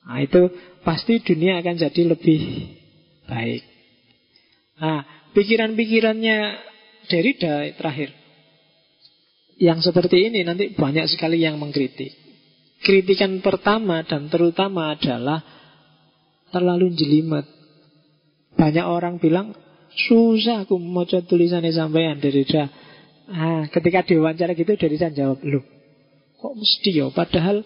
Nah itu pasti dunia akan jadi lebih baik. Nah, pikiran-pikirannya Derrida terakhir. Yang seperti ini nanti banyak sekali yang mengkritik. Kritikan pertama dan terutama adalah terlalu jelimet. Banyak orang bilang, susah aku mau tulisannya sampean Derrida. Ah, ketika diwawancara gitu Derrida jawab, loh, kok mesti ya? Padahal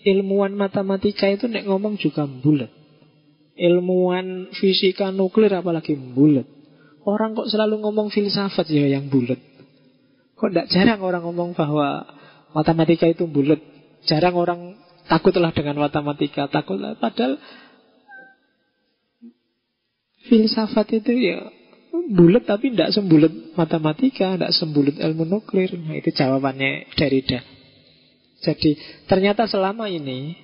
ilmuwan matematika itu nek ngomong juga bulat. Ilmuwan fisika nuklir apalagi bulat. Orang kok selalu ngomong filsafat ya yang bulat. Kok tidak jarang orang ngomong bahwa matematika itu bulat. Jarang orang takutlah dengan matematika, takutlah padahal filsafat itu ya bulat tapi tidak sembulat matematika, tidak sembulat ilmu nuklir. Nah, itu jawabannya Derrida. Jadi ternyata selama ini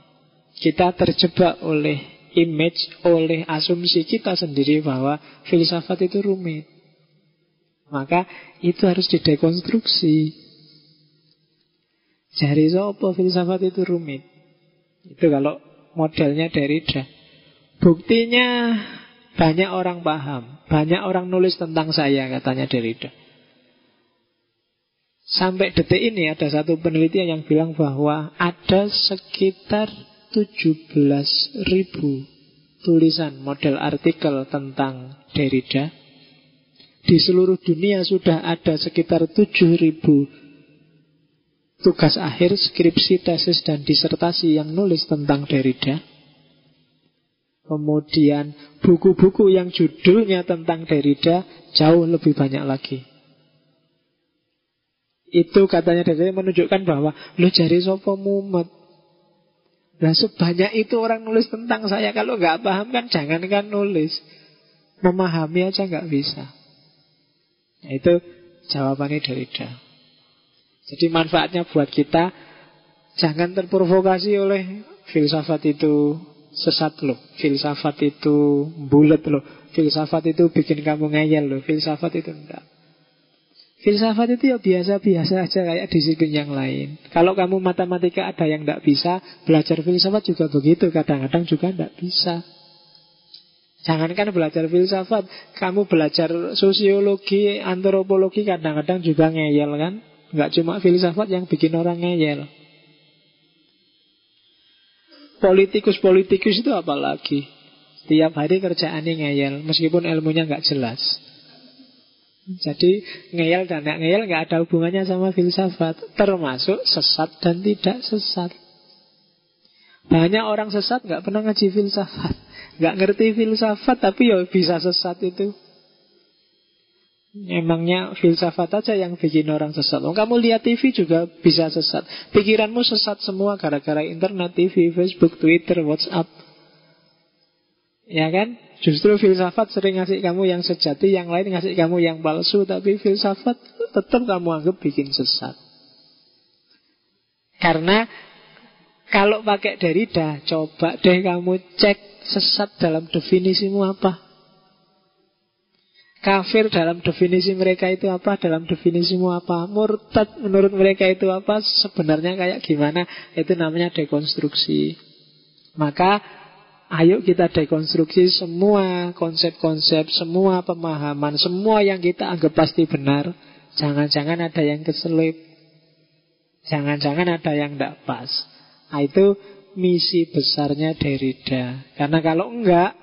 kita terjebak oleh image, oleh asumsi kita sendiri bahwa filsafat itu rumit. Maka itu harus didekonstruksi. Jari sopo filsafat itu rumit. Itu kalau modelnya Derrida. Buktinya banyak orang paham, banyak orang nulis tentang saya katanya Derrida. Sampai detik ini ada satu penelitian yang bilang bahwa ada sekitar 17 ribu tulisan model artikel tentang Derrida. Di seluruh dunia sudah ada sekitar 7 ribu tugas akhir, skripsi, tesis, dan disertasi yang nulis tentang Derrida. Kemudian buku-buku yang judulnya tentang Derrida jauh lebih banyak lagi. Itu katanya dari menunjukkan bahwa lu jari sopo mumet. Nah sebanyak itu orang nulis tentang saya. Kalau nggak paham kan jangankan nulis. Memahami aja nggak bisa. Nah, Itu jawabannya dari Da Jadi manfaatnya buat kita Jangan terprovokasi oleh Filsafat itu sesat loh Filsafat itu bulat loh Filsafat itu bikin kamu ngeyel loh Filsafat itu enggak Filsafat itu ya biasa-biasa aja kayak disiplin yang lain. Kalau kamu matematika ada yang tidak bisa, belajar filsafat juga begitu. Kadang-kadang juga tidak bisa. Jangankan belajar filsafat, kamu belajar sosiologi, antropologi kadang-kadang juga ngeyel kan? Nggak cuma filsafat yang bikin orang ngeyel. Politikus-politikus itu apalagi? Tiap hari kerjaannya ngeyel, meskipun ilmunya nggak jelas. Jadi ngeyel dan gak ngeyel nggak ada hubungannya sama filsafat Termasuk sesat dan tidak sesat Banyak orang sesat nggak pernah ngaji filsafat nggak ngerti filsafat tapi ya bisa sesat itu Emangnya filsafat aja yang bikin orang sesat oh, Kamu lihat TV juga bisa sesat Pikiranmu sesat semua gara-gara internet, TV, Facebook, Twitter, Whatsapp Ya kan? Justru filsafat sering ngasih kamu yang sejati, yang lain ngasih kamu yang palsu, tapi filsafat tetap kamu anggap bikin sesat. Karena kalau pakai Derrida, coba deh kamu cek sesat dalam definisimu apa. Kafir dalam definisi mereka itu apa? Dalam definisimu apa? Murtad menurut mereka itu apa? Sebenarnya kayak gimana? Itu namanya dekonstruksi. Maka Ayo kita dekonstruksi semua konsep-konsep, semua pemahaman, semua yang kita anggap pasti benar. Jangan-jangan ada yang keselip. Jangan-jangan ada yang tidak pas. Nah, itu misi besarnya Derrida. Karena kalau enggak,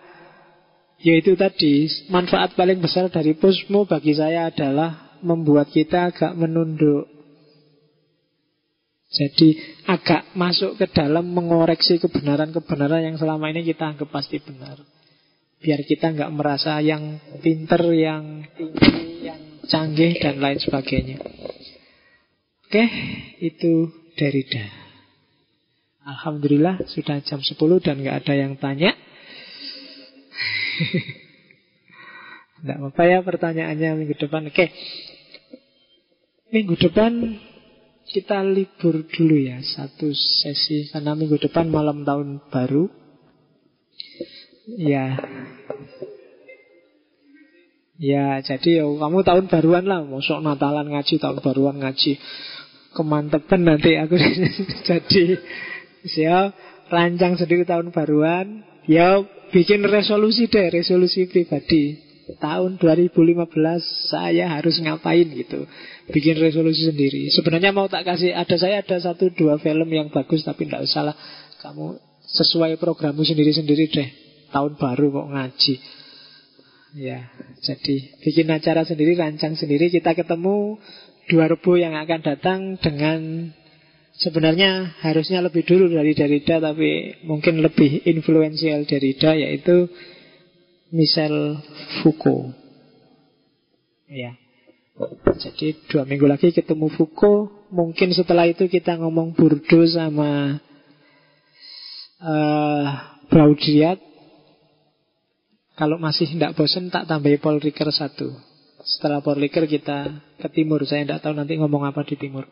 Yaitu tadi, manfaat paling besar dari posmo bagi saya adalah membuat kita agak menunduk. Jadi agak masuk ke dalam mengoreksi kebenaran-kebenaran yang selama ini kita anggap pasti benar. Biar kita nggak merasa yang pinter, yang tinggi, yang canggih, dan lain sebagainya. Oke, itu Derrida. Alhamdulillah sudah jam 10 dan nggak ada yang tanya. *laughs* Tidak apa-apa ya pertanyaannya minggu depan. Oke. Minggu depan kita libur dulu ya satu sesi karena minggu depan malam tahun baru. Ya. Ya, jadi ya kamu tahun baruan lah, mosok Natalan ngaji, tahun baruan ngaji. Kemantepan nanti aku *laughs* jadi siap rancang sendiri tahun baruan. Ya bikin resolusi deh, resolusi pribadi. Tahun 2015 saya harus ngapain gitu. Bikin resolusi sendiri. Sebenarnya mau tak kasih, ada saya ada satu dua film yang bagus tapi tidak usah lah. Kamu sesuai programmu sendiri-sendiri deh. Tahun baru kok ngaji. Ya, jadi bikin acara sendiri, rancang sendiri. Kita ketemu dua rebu yang akan datang dengan Sebenarnya harusnya lebih dulu dari Derrida Tapi mungkin lebih influensial Derrida Yaitu Michel Foucault. Ya Jadi dua minggu lagi ketemu Foucault. Mungkin setelah itu kita ngomong Burdo sama uh, Baudrillard. Kalau masih tidak bosan tak tambahi Paul Ricoeur satu. Setelah Paul Ricoeur kita ke timur. Saya tidak tahu nanti ngomong apa di timur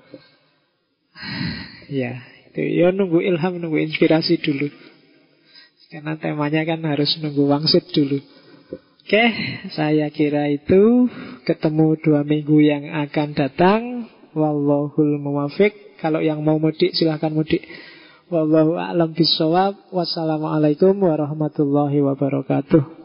Ya, itu ya nunggu ilham, nunggu inspirasi dulu. Karena temanya kan harus nunggu wangsit dulu. Oke, saya kira itu ketemu dua minggu yang akan datang. Wallahul muwafiq. Kalau yang mau mudik silahkan mudik. Wallahu a'lam bisawab. Wassalamualaikum warahmatullahi wabarakatuh.